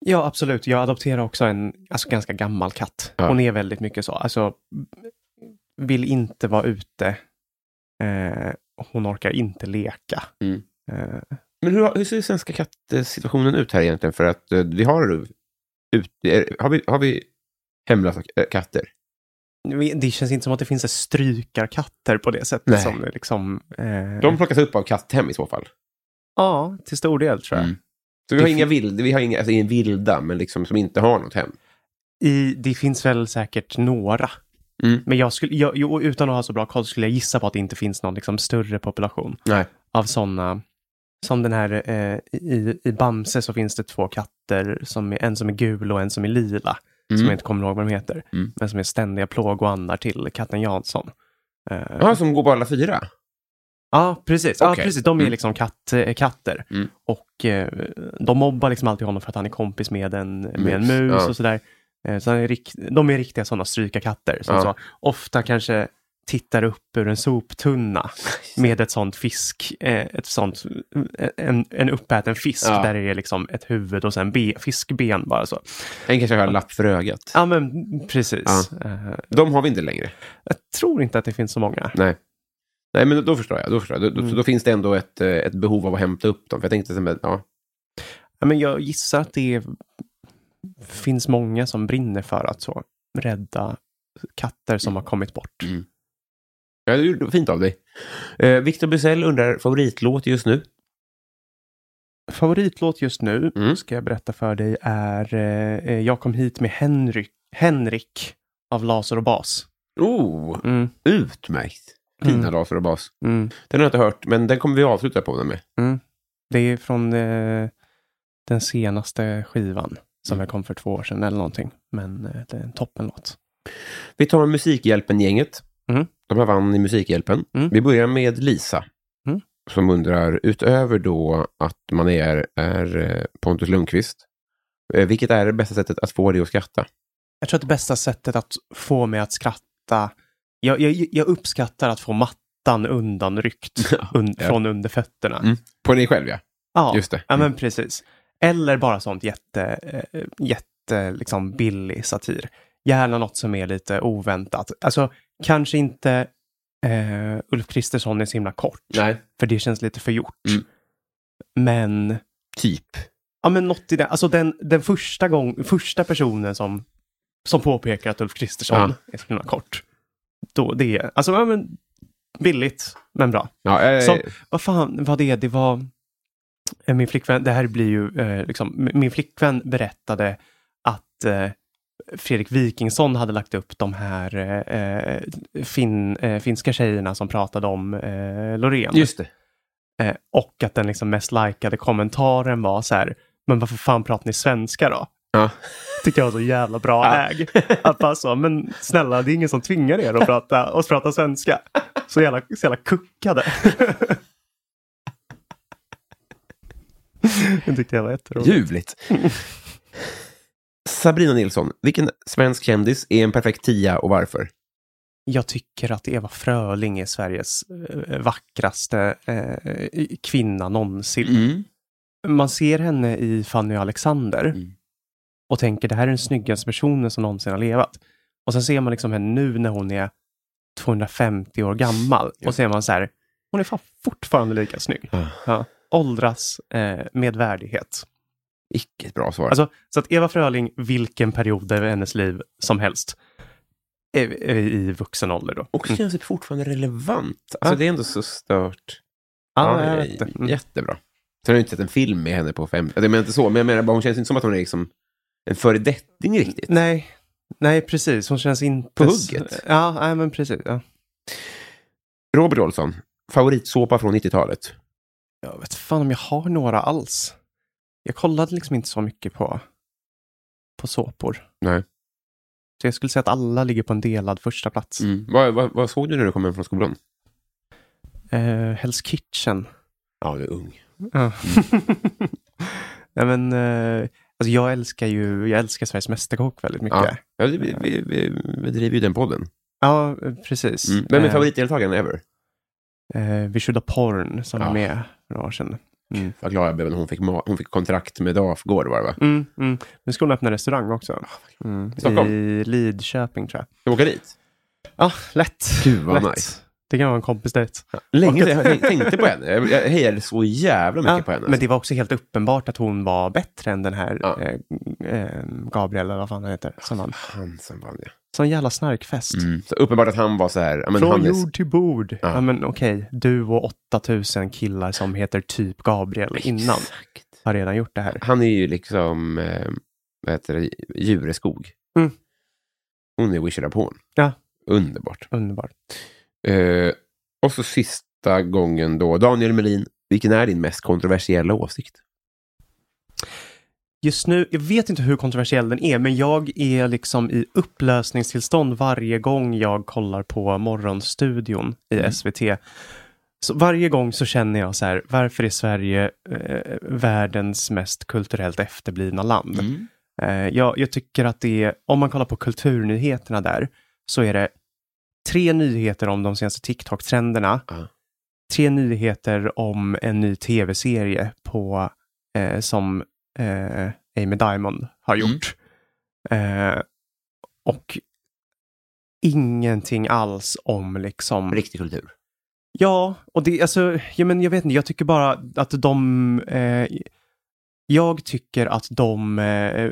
[SPEAKER 3] Ja, absolut. Jag adopterar också en alltså, ganska gammal katt.
[SPEAKER 2] Ja.
[SPEAKER 3] Hon är väldigt mycket så. Alltså, vill inte vara ute. Eh, hon orkar inte leka.
[SPEAKER 2] Mm.
[SPEAKER 3] Eh,
[SPEAKER 2] Men hur, hur ser svenska kattsituationen ut här egentligen? För att eh, vi har, ut, är, har, vi, har vi hemlösa eh, katter?
[SPEAKER 3] Det känns inte som att det finns strykarkatter på det sättet.
[SPEAKER 2] Nej.
[SPEAKER 3] Som liksom, eh,
[SPEAKER 2] De plockas upp av katthem i så fall.
[SPEAKER 3] Ja, till stor del tror jag.
[SPEAKER 2] Mm. Så vi har inga vilda, vi har inga, alltså, inga vilda, men liksom som inte har något hem.
[SPEAKER 3] I, det finns väl säkert några.
[SPEAKER 2] Mm.
[SPEAKER 3] Men jag skulle, jag, jo, utan att ha så bra koll skulle jag gissa på att det inte finns någon liksom, större population
[SPEAKER 2] Nej.
[SPEAKER 3] av sådana. Som den här, eh, i, i Bamse så finns det två katter, som är, en som är gul och en som är lila. Som jag inte kommer ihåg vad de heter.
[SPEAKER 2] Mm.
[SPEAKER 3] Men som är ständiga plågoandar till katten Jansson. Eh,
[SPEAKER 2] Ja, som går på alla fyra?
[SPEAKER 3] Ja, precis. Ja,
[SPEAKER 2] Okej.
[SPEAKER 3] precis. De är
[SPEAKER 2] Mm.
[SPEAKER 3] liksom katt, eh, katter.
[SPEAKER 2] Mm.
[SPEAKER 3] Och eh, de mobbar liksom alltid honom för att han är kompis med en, med en
[SPEAKER 2] Mus, ja.
[SPEAKER 3] och sådär. Eh, så han är rikt, de är riktiga sådana strykarkatter. Som
[SPEAKER 2] Ja.
[SPEAKER 3] så ofta kanske tittar upp ur en soptunna [laughs] med ett sånt fisk, eh, ett sånt, eh, en, en uppäten fisk
[SPEAKER 2] Ja.
[SPEAKER 3] där det är liksom ett huvud och sen be, fiskben bara så.
[SPEAKER 2] En kanske har lapp för ögat.
[SPEAKER 3] Ja, men precis.
[SPEAKER 2] Ja.
[SPEAKER 3] Eh,
[SPEAKER 2] De har vi inte längre.
[SPEAKER 3] jag tror inte att det finns så många.
[SPEAKER 2] Nej. Nej, men då, förstår jag. Då, förstår jag. Då,
[SPEAKER 3] Mm.
[SPEAKER 2] då, finns det ändå ett, ett behov av att hämta upp dem. För jag tänkte, ja,
[SPEAKER 3] Ja, men jag gissar att det är, finns många som brinner för att så rädda katter som har kommit bort.
[SPEAKER 2] Mm. Ja, det är fint av dig. Eh, Victor Bysell undrar favoritlåt just nu.
[SPEAKER 3] Favoritlåt just nu,
[SPEAKER 2] Mm.
[SPEAKER 3] ska jag berätta för dig, är eh, Jag kom hit med Henrik, Henrik av Laser och Bas.
[SPEAKER 2] Oh,
[SPEAKER 3] Mm,
[SPEAKER 2] utmärkt. Fina
[SPEAKER 3] Mm.
[SPEAKER 2] laser och bas.
[SPEAKER 3] mm,
[SPEAKER 2] Den har jag inte hört, men den kommer vi avsluta på med.
[SPEAKER 3] mm. Det är från eh, den senaste skivan som jag kom för två år sedan eller någonting. Men eh, det är en toppenlåt.
[SPEAKER 2] Vi tar Musikhjälpen-gänget.
[SPEAKER 3] Mm.
[SPEAKER 2] De här vann i Musikhjälpen.
[SPEAKER 3] Mm.
[SPEAKER 2] Vi börjar med Lisa.
[SPEAKER 3] Mm.
[SPEAKER 2] Som undrar, utöver då att man är, är eh, Pontus Lundqvist, eh, vilket är det bästa sättet att få dig att skratta?
[SPEAKER 3] Jag tror att det bästa sättet att få mig att skratta, jag, jag, jag uppskattar att få mattan undanryckt [laughs] un,
[SPEAKER 2] ja.
[SPEAKER 3] från under fötterna.
[SPEAKER 2] Mm. På dig själv, ja.
[SPEAKER 3] Ja,
[SPEAKER 2] Just det.
[SPEAKER 3] ja men precis. Eller bara sånt jätte, eh, jätte liksom billig satir. Gärna något som är lite oväntat. Alltså, kanske inte eh, Ulf Kristersson är så himla kort,
[SPEAKER 2] Nej.
[SPEAKER 3] för det känns lite för gjort.
[SPEAKER 2] Mm.
[SPEAKER 3] Men,
[SPEAKER 2] Typ.
[SPEAKER 3] ja men något i det, alltså den, den första, gång, första personen som, som påpekar att Ulf Kristersson
[SPEAKER 2] Ja.
[SPEAKER 3] är så himla kort. Då, det är, alltså, ja men billigt, men bra.
[SPEAKER 2] Ja, eh,
[SPEAKER 3] Som, vad fan var det? Det var eh, min flickvän, det här blir ju eh, liksom, min flickvän berättade att eh, Fredrik Wikingsson hade lagt upp de här eh, fin, eh, finska tjejerna som pratade om eh, Loreen.
[SPEAKER 2] Just det.
[SPEAKER 3] Eh, och att den liksom mest likade kommentaren var så här, men varför fan pratar ni svenska då?
[SPEAKER 2] Ja.
[SPEAKER 3] Tyckte jag var så jävla bra
[SPEAKER 2] Ja.
[SPEAKER 3] äg. Att bara så, men snälla det är ingen som tvingar er att prata, att prata svenska. Så jävla, så jävla kuckade. [laughs] Det tyckte jag var jätteroligt.
[SPEAKER 2] Ljuvligt. Sabrina Nilsson, vilken svensk kändis är en perfekt tia och varför?
[SPEAKER 3] jag tycker att Eva Fröling är Sveriges eh, vackraste eh, kvinna någonsin.
[SPEAKER 2] Mm.
[SPEAKER 3] Man ser henne i Fanny och Alexander
[SPEAKER 2] Mm.
[SPEAKER 3] och tänker det här är den snyggaste personen som någonsin har levat. Och sen ser man liksom henne nu när hon är 250 år gammal
[SPEAKER 2] Ja.
[SPEAKER 3] och ser man så här, hon är fan fortfarande lika snygg.
[SPEAKER 2] Ah.
[SPEAKER 3] Ja. Åldras eh, med värdighet.
[SPEAKER 2] Icke ett bra svar.
[SPEAKER 3] Alltså, så att Eva Fröling, vilken period i hennes liv som helst, i vuxen ålder då.
[SPEAKER 2] och känns det fortfarande relevant. Alltså
[SPEAKER 3] Ja.
[SPEAKER 2] det är ändå så stört.
[SPEAKER 3] Ja,
[SPEAKER 2] Ja.
[SPEAKER 3] Mm.
[SPEAKER 2] Jättebra. Sen har jag inte sett en film med henne på fem... Jag menar inte så, men jag menar bara hon känns inte som att hon är liksom en föredetting riktigt.
[SPEAKER 3] Nej, nej precis. Hon känns inte...
[SPEAKER 2] På hugget.
[SPEAKER 3] Ja, nej, men precis. Ja.
[SPEAKER 2] Robert Olsson, favoritsåpa från 90-talet?
[SPEAKER 3] Jag vet fan om jag har några alls. Jag kollade liksom inte så mycket på, på såpor.
[SPEAKER 2] Nej.
[SPEAKER 3] Så jag skulle säga att alla ligger på en delad första plats.
[SPEAKER 2] Mm. Vad, vad, vad såg du när du kom hem från skolan?
[SPEAKER 3] Eh, Hell's Kitchen.
[SPEAKER 2] Ja, du är ung.
[SPEAKER 3] Ja. [laughs] nej, men, eh, alltså jag älskar ju jag älskar Sveriges Mästerkock väldigt mycket.
[SPEAKER 2] Ja. Vi, vi, vi, vi driver ju den podden.
[SPEAKER 3] Ja, precis.
[SPEAKER 2] Mm. Vem är
[SPEAKER 3] Eh,
[SPEAKER 2] favoritdeltagaren ever?
[SPEAKER 3] Eh, vi should porn som
[SPEAKER 2] Ja.
[SPEAKER 3] var med för några år sedan. Mm.
[SPEAKER 2] Vad glad jag blev hon fick, hon fick kontrakt med Dafgård var det va?
[SPEAKER 3] Mm, mm. Nu ska hon öppna restaurang också. Mm.
[SPEAKER 2] Stockholm?
[SPEAKER 3] I Lidköping tror jag.
[SPEAKER 2] Ska vi åka dit?
[SPEAKER 3] Ja, lätt.
[SPEAKER 2] Gud vad
[SPEAKER 3] lätt.
[SPEAKER 2] nice.
[SPEAKER 3] Det kan vara en kompis dejt.
[SPEAKER 2] Länge sedan jag tänk- tänkte på henne. Jag, jag hejade så jävla mycket
[SPEAKER 3] Ja,
[SPEAKER 2] på henne.
[SPEAKER 3] men det var också helt uppenbart att hon var bättre än den här
[SPEAKER 2] Ja.
[SPEAKER 3] eh, eh, Gabriel, eller vad fan han heter. Som vann.
[SPEAKER 2] Han som vann ja.
[SPEAKER 3] Sån jävla snarkfest.
[SPEAKER 2] Mm. Så uppenbart att han var så här... ja, Men
[SPEAKER 3] Från
[SPEAKER 2] han är,
[SPEAKER 3] jord till bord.
[SPEAKER 2] Ja.
[SPEAKER 3] Ja. men okej, du och 8000 killar som heter typ Gabriel innan
[SPEAKER 2] Exakt.
[SPEAKER 3] har redan gjort det här.
[SPEAKER 2] Han är ju liksom, eh, vad heter det, Djureskog.
[SPEAKER 3] Mm.
[SPEAKER 2] Hon är Wish Upon.
[SPEAKER 3] Ja.
[SPEAKER 2] Underbart.
[SPEAKER 3] Underbart.
[SPEAKER 2] Eh, och så sista gången då, Daniel Melin, vilken är din mest kontroversiella åsikt?
[SPEAKER 3] Just nu, jag vet inte hur kontroversiell den är, men jag är liksom i upplösningstillstånd varje gång jag kollar på Morgonstudion i
[SPEAKER 2] Mm.
[SPEAKER 3] SVT. Så varje gång så känner jag så här, varför är Sverige eh, världens mest kulturellt efterblivna land?
[SPEAKER 2] Mm.
[SPEAKER 3] Eh, jag, jag tycker att det är, om man kollar på kulturnyheterna där, så är det tre nyheter om de senaste TikTok-trenderna,
[SPEAKER 2] Ja.
[SPEAKER 3] tre nyheter om en ny tv-serie på, eh, som eh, Amy Diamond har
[SPEAKER 2] Mm.
[SPEAKER 3] gjort. Eh, och ingenting alls om liksom...
[SPEAKER 2] Riktig kultur.
[SPEAKER 3] Ja, och det, alltså, ja, men jag vet inte, jag tycker bara att de, eh, jag tycker att de eh,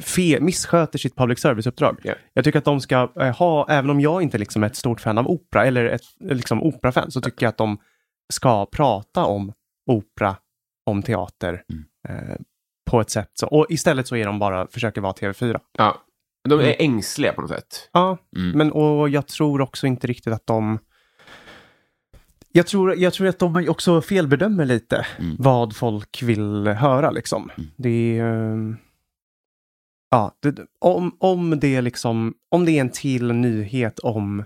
[SPEAKER 3] fe, missköter sitt public service-uppdrag.
[SPEAKER 2] Ja.
[SPEAKER 3] Jag tycker att de ska eh, ha, även om jag inte liksom är ett stort fan av opera, eller ett liksom, operafan, så tycker jag att de ska prata om opera, om teater,
[SPEAKER 2] Mm.
[SPEAKER 3] eh, på ett sätt. Så, och istället så är de bara, försöker vara TV4.
[SPEAKER 2] Ja. De är
[SPEAKER 3] Mm.
[SPEAKER 2] ängsliga på något sätt.
[SPEAKER 3] Ja,
[SPEAKER 2] Mm.
[SPEAKER 3] men och jag tror också inte riktigt att de... Jag tror, jag tror att de också felbedömer lite
[SPEAKER 2] Mm.
[SPEAKER 3] vad folk vill höra liksom.
[SPEAKER 2] Mm.
[SPEAKER 3] Det är... ehm, Ja, det, om, om det är liksom, om det är en till nyhet om,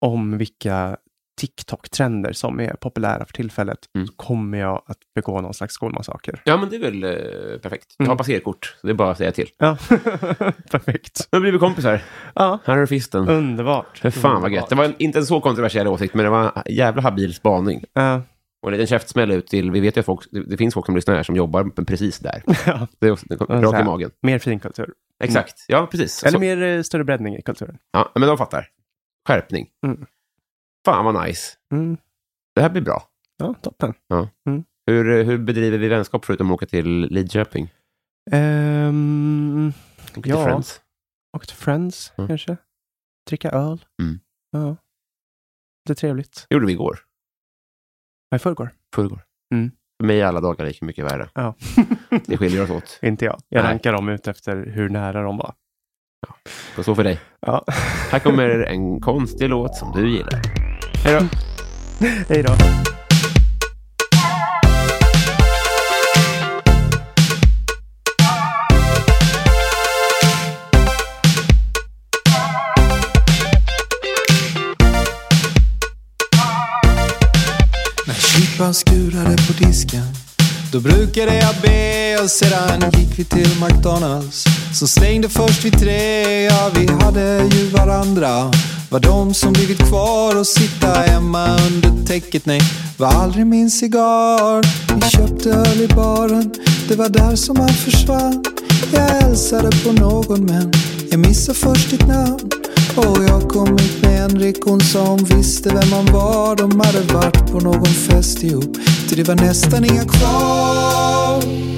[SPEAKER 3] om vilka TikTok-trender som är populära för tillfället,
[SPEAKER 2] Mm.
[SPEAKER 3] så kommer jag att begå någon slags skolmassaker.
[SPEAKER 2] Ja, men det är väl eh, perfekt. Jag
[SPEAKER 3] Mm.
[SPEAKER 2] har passerkort, så det är bara att säga till.
[SPEAKER 3] Ja, [laughs] perfekt.
[SPEAKER 2] Nu blir vi kompisar.
[SPEAKER 3] Ja,
[SPEAKER 2] Här har du fisten.
[SPEAKER 3] underbart.
[SPEAKER 2] För fan vad
[SPEAKER 3] Underbart.
[SPEAKER 2] gött. Det var en, inte en så kontroversiell åsikt, men det var en jävla habil spaning.
[SPEAKER 3] Ja,
[SPEAKER 2] Och en liten käftsmäll ut till, vi vet ju att folk, det, det finns folk som lyssnar här som jobbar precis där. [laughs]
[SPEAKER 3] ja.
[SPEAKER 2] Det är det kom rakt i magen.
[SPEAKER 3] Mer finkultur.
[SPEAKER 2] Exakt, ja precis.
[SPEAKER 3] Eller
[SPEAKER 2] Så,
[SPEAKER 3] mer eh, större breddning i kulturen.
[SPEAKER 2] ja, men de fattar. Skärpning.
[SPEAKER 3] Mm.
[SPEAKER 2] Fan vad nice.
[SPEAKER 3] Mm.
[SPEAKER 2] Det här blir bra.
[SPEAKER 3] Ja, toppen.
[SPEAKER 2] Hur, hur bedriver vi vänskap förutom att åka till Lidköping?
[SPEAKER 3] Um,
[SPEAKER 2] Åka till
[SPEAKER 3] Ja.
[SPEAKER 2] Friends?
[SPEAKER 3] åka till Friends
[SPEAKER 2] Mm.
[SPEAKER 3] kanske. Dricka öl.
[SPEAKER 2] Mm.
[SPEAKER 3] Ja. Det är trevligt.
[SPEAKER 2] Det gjorde vi igår.
[SPEAKER 3] Ja, I förrgår.
[SPEAKER 2] Förrgår.
[SPEAKER 3] Mm.
[SPEAKER 2] För mig är alla dagar lika mycket värre.
[SPEAKER 3] Ja. [laughs]
[SPEAKER 2] Det skiljer oss åt.
[SPEAKER 3] Inte jag. Jag
[SPEAKER 2] Nej.
[SPEAKER 3] rankar dem ut efter hur nära de var.
[SPEAKER 2] Och så för dig.
[SPEAKER 3] Ja.
[SPEAKER 2] Här kommer [laughs] en konstig låt som du gillar.
[SPEAKER 3] Hej då. [laughs] Hej då.
[SPEAKER 7] När kyparen skurade på disken Då brukade jag be och sedan gick vi till McDonalds Så slängde först vi tre, ja vi hade ju varandra var de som blivit kvar och sitta hemma under täcket? Nej, var aldrig min cigarr Vi köpte öl i baren. Det var där som han försvann. Jag hälsade på någon men Jag missade först ditt namn. Och jag kom hit med Henrik, hon sa hon visste vem man var. De hade varit på någon fest ihop. Till det var nästan inga kvar.